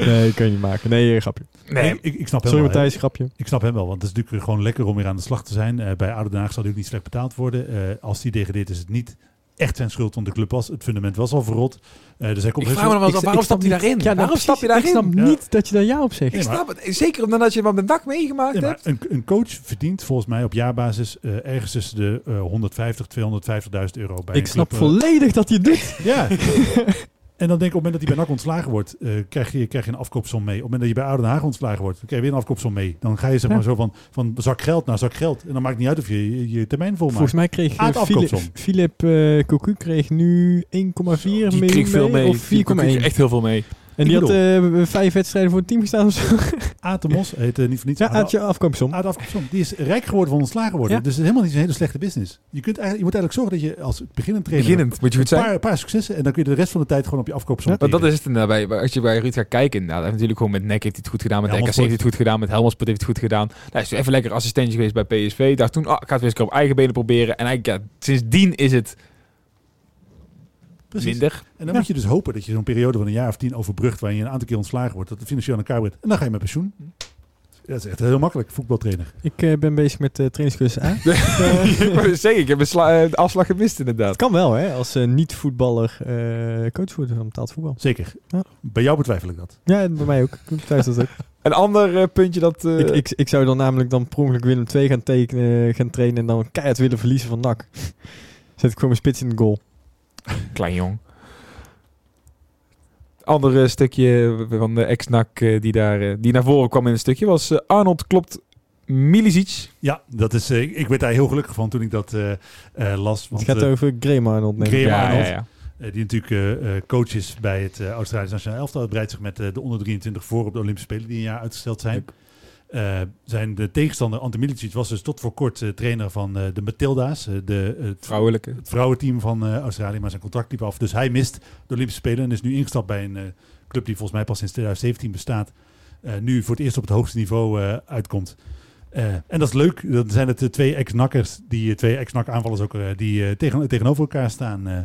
nee, kan je niet maken. Nee, grapje. Nee, ik, ik snap hem Sorry wel. Matthijs, grapje. Ik snap hem wel, want het is natuurlijk gewoon lekker om weer aan de slag te zijn. Eh, bij Oude Den Haag zal hij ook niet slecht betaald worden. Eh, als die degradeert is het niet echt zijn schuld, want de club was, het fundament was al verrot. Eh, dus hij komt Ik vraag me wel- af, waarom stapt hij daarin? Ja, nou, waarom stap je daarin? Ik snap Ja. niet dat je daar ja op zegt. Ik Nee, maar- snap het. Zeker omdat je wat met dak meegemaakt hebt. een, een coach verdient volgens mij op jaarbasis eh, ergens tussen de eh 150, 250.000 euro bij ik een snap club, eh, volledig dat je het doet. Ja. en dan denk ik op het moment dat hij bij NAC ontslagen wordt, eh, krijg, je, krijg je een afkoopsom mee. Op het moment dat je bij Oude Den Haag ontslagen wordt, krijg je weer een afkoopsom mee. Dan ga je zeg maar Ja. zo van, van zak geld naar zak geld. En dan maakt het niet uit of je je, je termijn volmaakt. Volgens mij kreeg uh, Philip, afkoopsom. Philip eh, Cocu kreeg nu 1,4 Die miljoen kreeg veel mee. Of Die 4,1. kreeg echt heel veel mee. En die had eh, vijf wedstrijden voor het team gestaan of zo. Atemos heet eh, niet voor niets. Ja, Ade- had je afkoopsom. Afkoopsom. Die is rijk geworden van ontslagen worden. Ja. Dus het is helemaal niet zo'n hele slechte business. Je, kunt eigenlijk, je moet eigenlijk zorgen dat je als beginnend trainer... Beginnend, moet je goed een zijn. paar, een paar successen en dan kun je de rest van de tijd gewoon op je afkoopsom Want dat is het inderdaad. Bij, als je bij Ruud gaat kijken, nou, dat natuurlijk gewoon met NEC heeft hij het goed gedaan. Met RKC heeft hij het goed gedaan. Met Helmelsport heeft hij het goed gedaan. Hij is even lekker assistentje geweest bij PSV. Dacht toen, ah, ik ga het weer eens op eigen benen proberen. En eigenlijk, ja, sindsdien is het Precies. minder. En dan Ja. moet je dus hopen dat je zo'n periode van een jaar of tien overbrugt... waarin je een aantal keer ontslagen wordt, dat het financieel aan elkaar brengt. En dan ga je met pensioen. Dat is echt heel makkelijk, voetbaltrainer. Ik eh, ben bezig met de trainingscursus A. zeggen, ik heb een eh, de afslag gemist inderdaad. Het kan wel, hè, als eh, niet-voetballer eh, coach worden van betaald voetbal. Zeker. Ja. Bij jou betwijfel ik dat. Ja, en bij mij ook. Ik betwijfel dat ook. Een ander puntje dat... eh, ik, ik, ik zou dan namelijk dan per ongeluk Willem 2 gaan, tekenen, gaan trainen en dan keihard willen verliezen van NAC. Zet ik gewoon mijn spits in de goal. Klein jong. Ander stukje van de ex-NAC eh, die, daar, eh, die naar voren kwam in een stukje was eh, Arnold klopt Milicic. Ja, dat is, eh, ik werd daar heel gelukkig van toen ik dat eh, eh, las. Het gaat eh, over Graham Arnold. Graham. Arnold. ja, ja. eh, die natuurlijk eh, eh, coach is bij het eh Australische Nationale Elftal. Het breidt zich met eh, de onder 23 voor op de Olympische Spelen die een jaar uitgesteld zijn. Eh, zijn de tegenstander Ante Milicic was dus tot voor kort eh, trainer van eh, de Matilda's. de, het, Vrouwelijke. het vrouwenteam van eh, Australië, maar zijn contract liep af. Dus hij mist de Olympische Spelen en is nu ingestapt bij een eh, club die volgens mij pas sinds 2017 bestaat. Eh, nu voor het eerst op het hoogste niveau eh, uitkomt. Eh, en dat is leuk. Dan zijn het de twee ex-nakkers, die twee ex-nak-aanvallers ook, eh, die tegen, tegenover elkaar staan eh,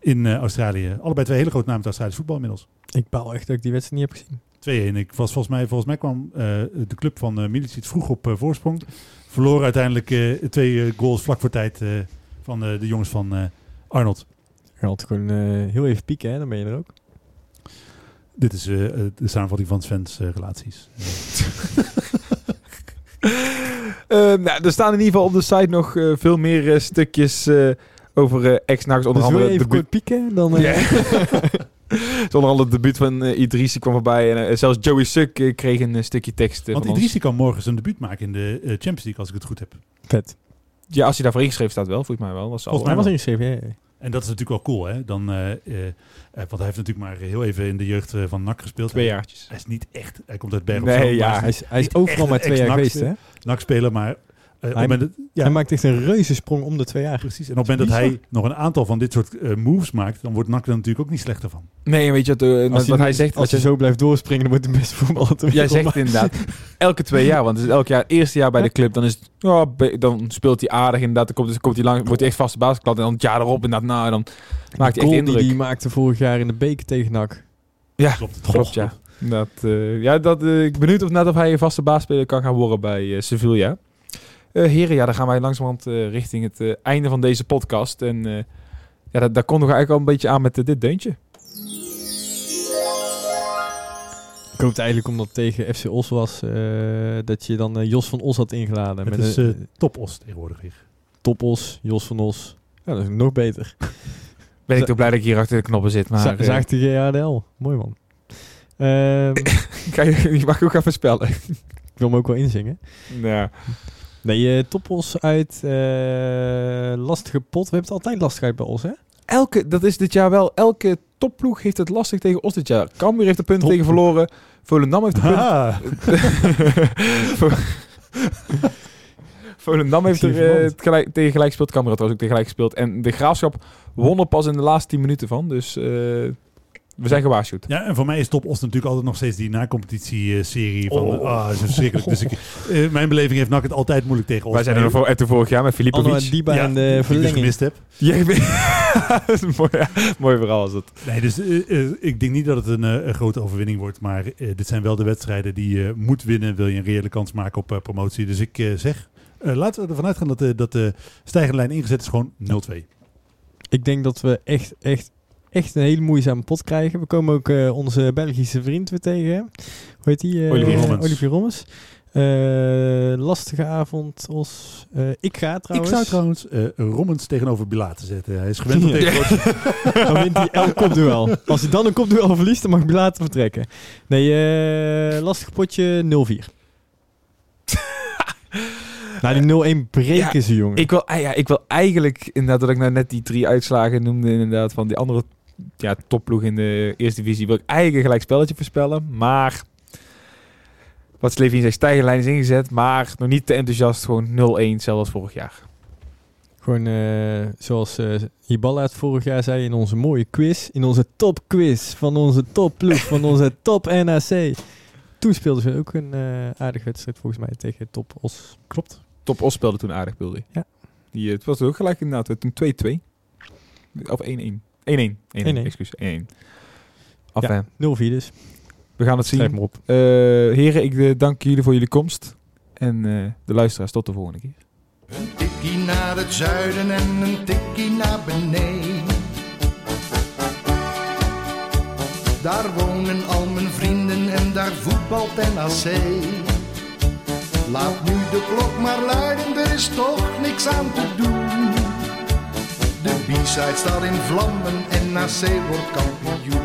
in eh, Australië. Allebei twee hele grote namen uit Australisch voetbal inmiddels. Ik baal echt dat ik die wedstrijd niet heb gezien. 2-1. Ik was volgens mij, volgens mij kwam eh, de club van uh, Milicic vroeg op eh, voorsprong. Verloor uiteindelijk eh, twee eh, goals vlak voor tijd eh, van eh, de jongens van eh, Arnold. Had gewoon eh, heel even pieken, hè? dan ben je er ook. Dit is eh, eh, de samenvatting van Sven's eh, relaties. Eh, nou, er staan in ieder geval op de site nog eh, veel meer eh, stukjes eh, over eh ex-nakkers. Onder Dus wil je andere even de kort pieken? Dan, eh, Dus onder andere het debuut van uh, Idrissi kwam voorbij. En eh, zelfs Joey Suk eh, kreeg een stukje tekst Want van ons. Idrissi kan morgen zijn debuut maken in de Champions League, als ik het goed heb. Vet. Ja, als hij daarvoor ingeschreven staat wel, volgens mij wel. Al- Volgens Hij mij was ingeschreven, ja, ja. En dat is natuurlijk wel cool, hè? Dan, eh, eh, eh, want hij heeft natuurlijk maar heel even in de jeugd van NAC gespeeld. Twee jaartjes. Hij is niet echt, hij komt uit Berg op Nee, ja, hij is hij is overal maar twee jaar geweest, hè? NAC-speler, maar... eh, moment dat- ja, Hij maakt echt een reuze sprong om de twee jaar. precies. En op het moment dat hij nog een aantal van dit soort eh, moves maakt, dan wordt NAC er natuurlijk ook niet slechter van. Nee, weet je wat, wat, wat hij zegt? Als je zo blijft doorspringen, dan wordt de beste voetballer ter Jij zegt inderdaad, elke twee jaar, want het is elk jaar, eerste jaar bij de club, dan, is het, dan speelt hij aardig inderdaad, dan komt, komt hij lang, wordt hij echt vaste basisklad en dan het jaar erop inderdaad, nou, dan maakt hij echt indruk. die hij maakte vorig jaar in de beker tegen NAC. Ja, Klopt. klopt, ja. Dat, eh, ja, dat, ik ben benieuwd of, net of hij een vaste baasspeler kan gaan worden bij Sevilla. Eh heren, ja, dan gaan wij langzamerhand eh, richting het eh, einde van deze podcast. En eh, ja, daar komt nog eigenlijk al een beetje aan met dit deuntje. Ik hoopte eigenlijk omdat het tegen FC Os was, eh, dat je dan Jos van Os had ingeladen. Het met is een eh topos tegenwoordig weer. topos, Jos van Os. Ja, dat is nog beter. Ben ik toch blij dat ik hier achter de knoppen zit. Maar, eh, Zaag de GHDL. Mooi man. Ehm, kan je, je mag ook even spellen. ik wil hem ook wel inzingen. ja. Nee, Topos uit eh, lastige pot. We hebben het altijd lastig uit bij ons, hè? Elke, dat is dit jaar wel, elke topploeg heeft het lastig tegen Os dit jaar. Cambuur heeft de punten tegen verloren. Volendam heeft punten... Ah, Volendam heeft er eh, gelijk, tegen gelijk gespeeld. Cambuur had trouwens ook tegen gelijk gespeeld. En de Graafschap won er pas in de laatste 10 minuten van. Dus eh, we zijn gewaarschuwd. ja, en voor mij is Top Os natuurlijk altijd nog steeds die na-competitie-serie van... Oh. Ah, is verschrikkelijk. Dus ik, eh, mijn beleving heeft NAC het altijd moeilijk tegen Os. Wij zijn er voor, en toen vorig jaar met Anno Filipovic. Diba Ja, en die de dus verlenging. gemist heb. Ja, dat is een mooi, ja, mooi verhaal is dat. Nee, dus eh, eh, ik denk niet dat het een, eh, grote overwinning wordt. Maar eh, dit zijn wel de wedstrijden die je moet winnen. Wil je een reële kans maken op eh, promotie. Dus ik eh, zeg, eh, laten we ervan uitgaan dat, de dat de stijgende lijn ingezet is gewoon 0-2. Ik denk dat we echt, echt, echt een hele moeizame pot krijgen. We komen ook eh, onze Belgische vriend weer tegen. Hoe heet die? eh, Olivier Rommens. Olivier Rommens. Eh, lastige avond, Os. Eh, ik ga trouwens. Ik zou trouwens eh Rommens tegenover Bilaat zetten. Hij is gewend om Ja. tegen grote- Dan wint hij elk kopduel. Als hij dan een kopduel verliest, dan mag Bilater vertrekken. Nee, eh lastig potje 0-4. nou, die 0-1 breken Ja, ze, jongen. Ik wil, ah ja, ik wil eigenlijk, inderdaad, dat ik nou net die drie uitslagen noemde, inderdaad, van die andere ja, topploeg in de eerste divisie, wil ik eigenlijk een gelijk spelletje voorspellen. Maar, wat Slevin zegt, stijgende lijn is ingezet, maar nog niet te enthousiast, gewoon 0-1, zelfs als vorig jaar. Gewoon eh, zoals Hiballa het vorig jaar zei in onze mooie quiz. In onze topquiz van onze topploeg, van onze top NAC. Toen speelden ze ook een eh aardige wedstrijd volgens mij tegen Top Os. Klopt. Top Os speelde toen aardig, bedoelde? Ja. Die, het was ook gelijk inderdaad, toen 2-2. Of 1-1. 1-1. 1-1, 1-1. excuus. 1-1. Af, Ja. hè. 0-4 dus. We gaan het zien. Schrijf maar op. Eh, heren, ik eh, dank jullie voor jullie komst. En eh, de luisteraars, tot de volgende keer. Een tikkie naar het zuiden en een tikkie naar beneden. Daar wonen al mijn vrienden en daar voetbalt NAC. Laat nu de klok maar luiden, er is toch niks aan te doen. De B-side staat in vlammen en na C wordt kampioen.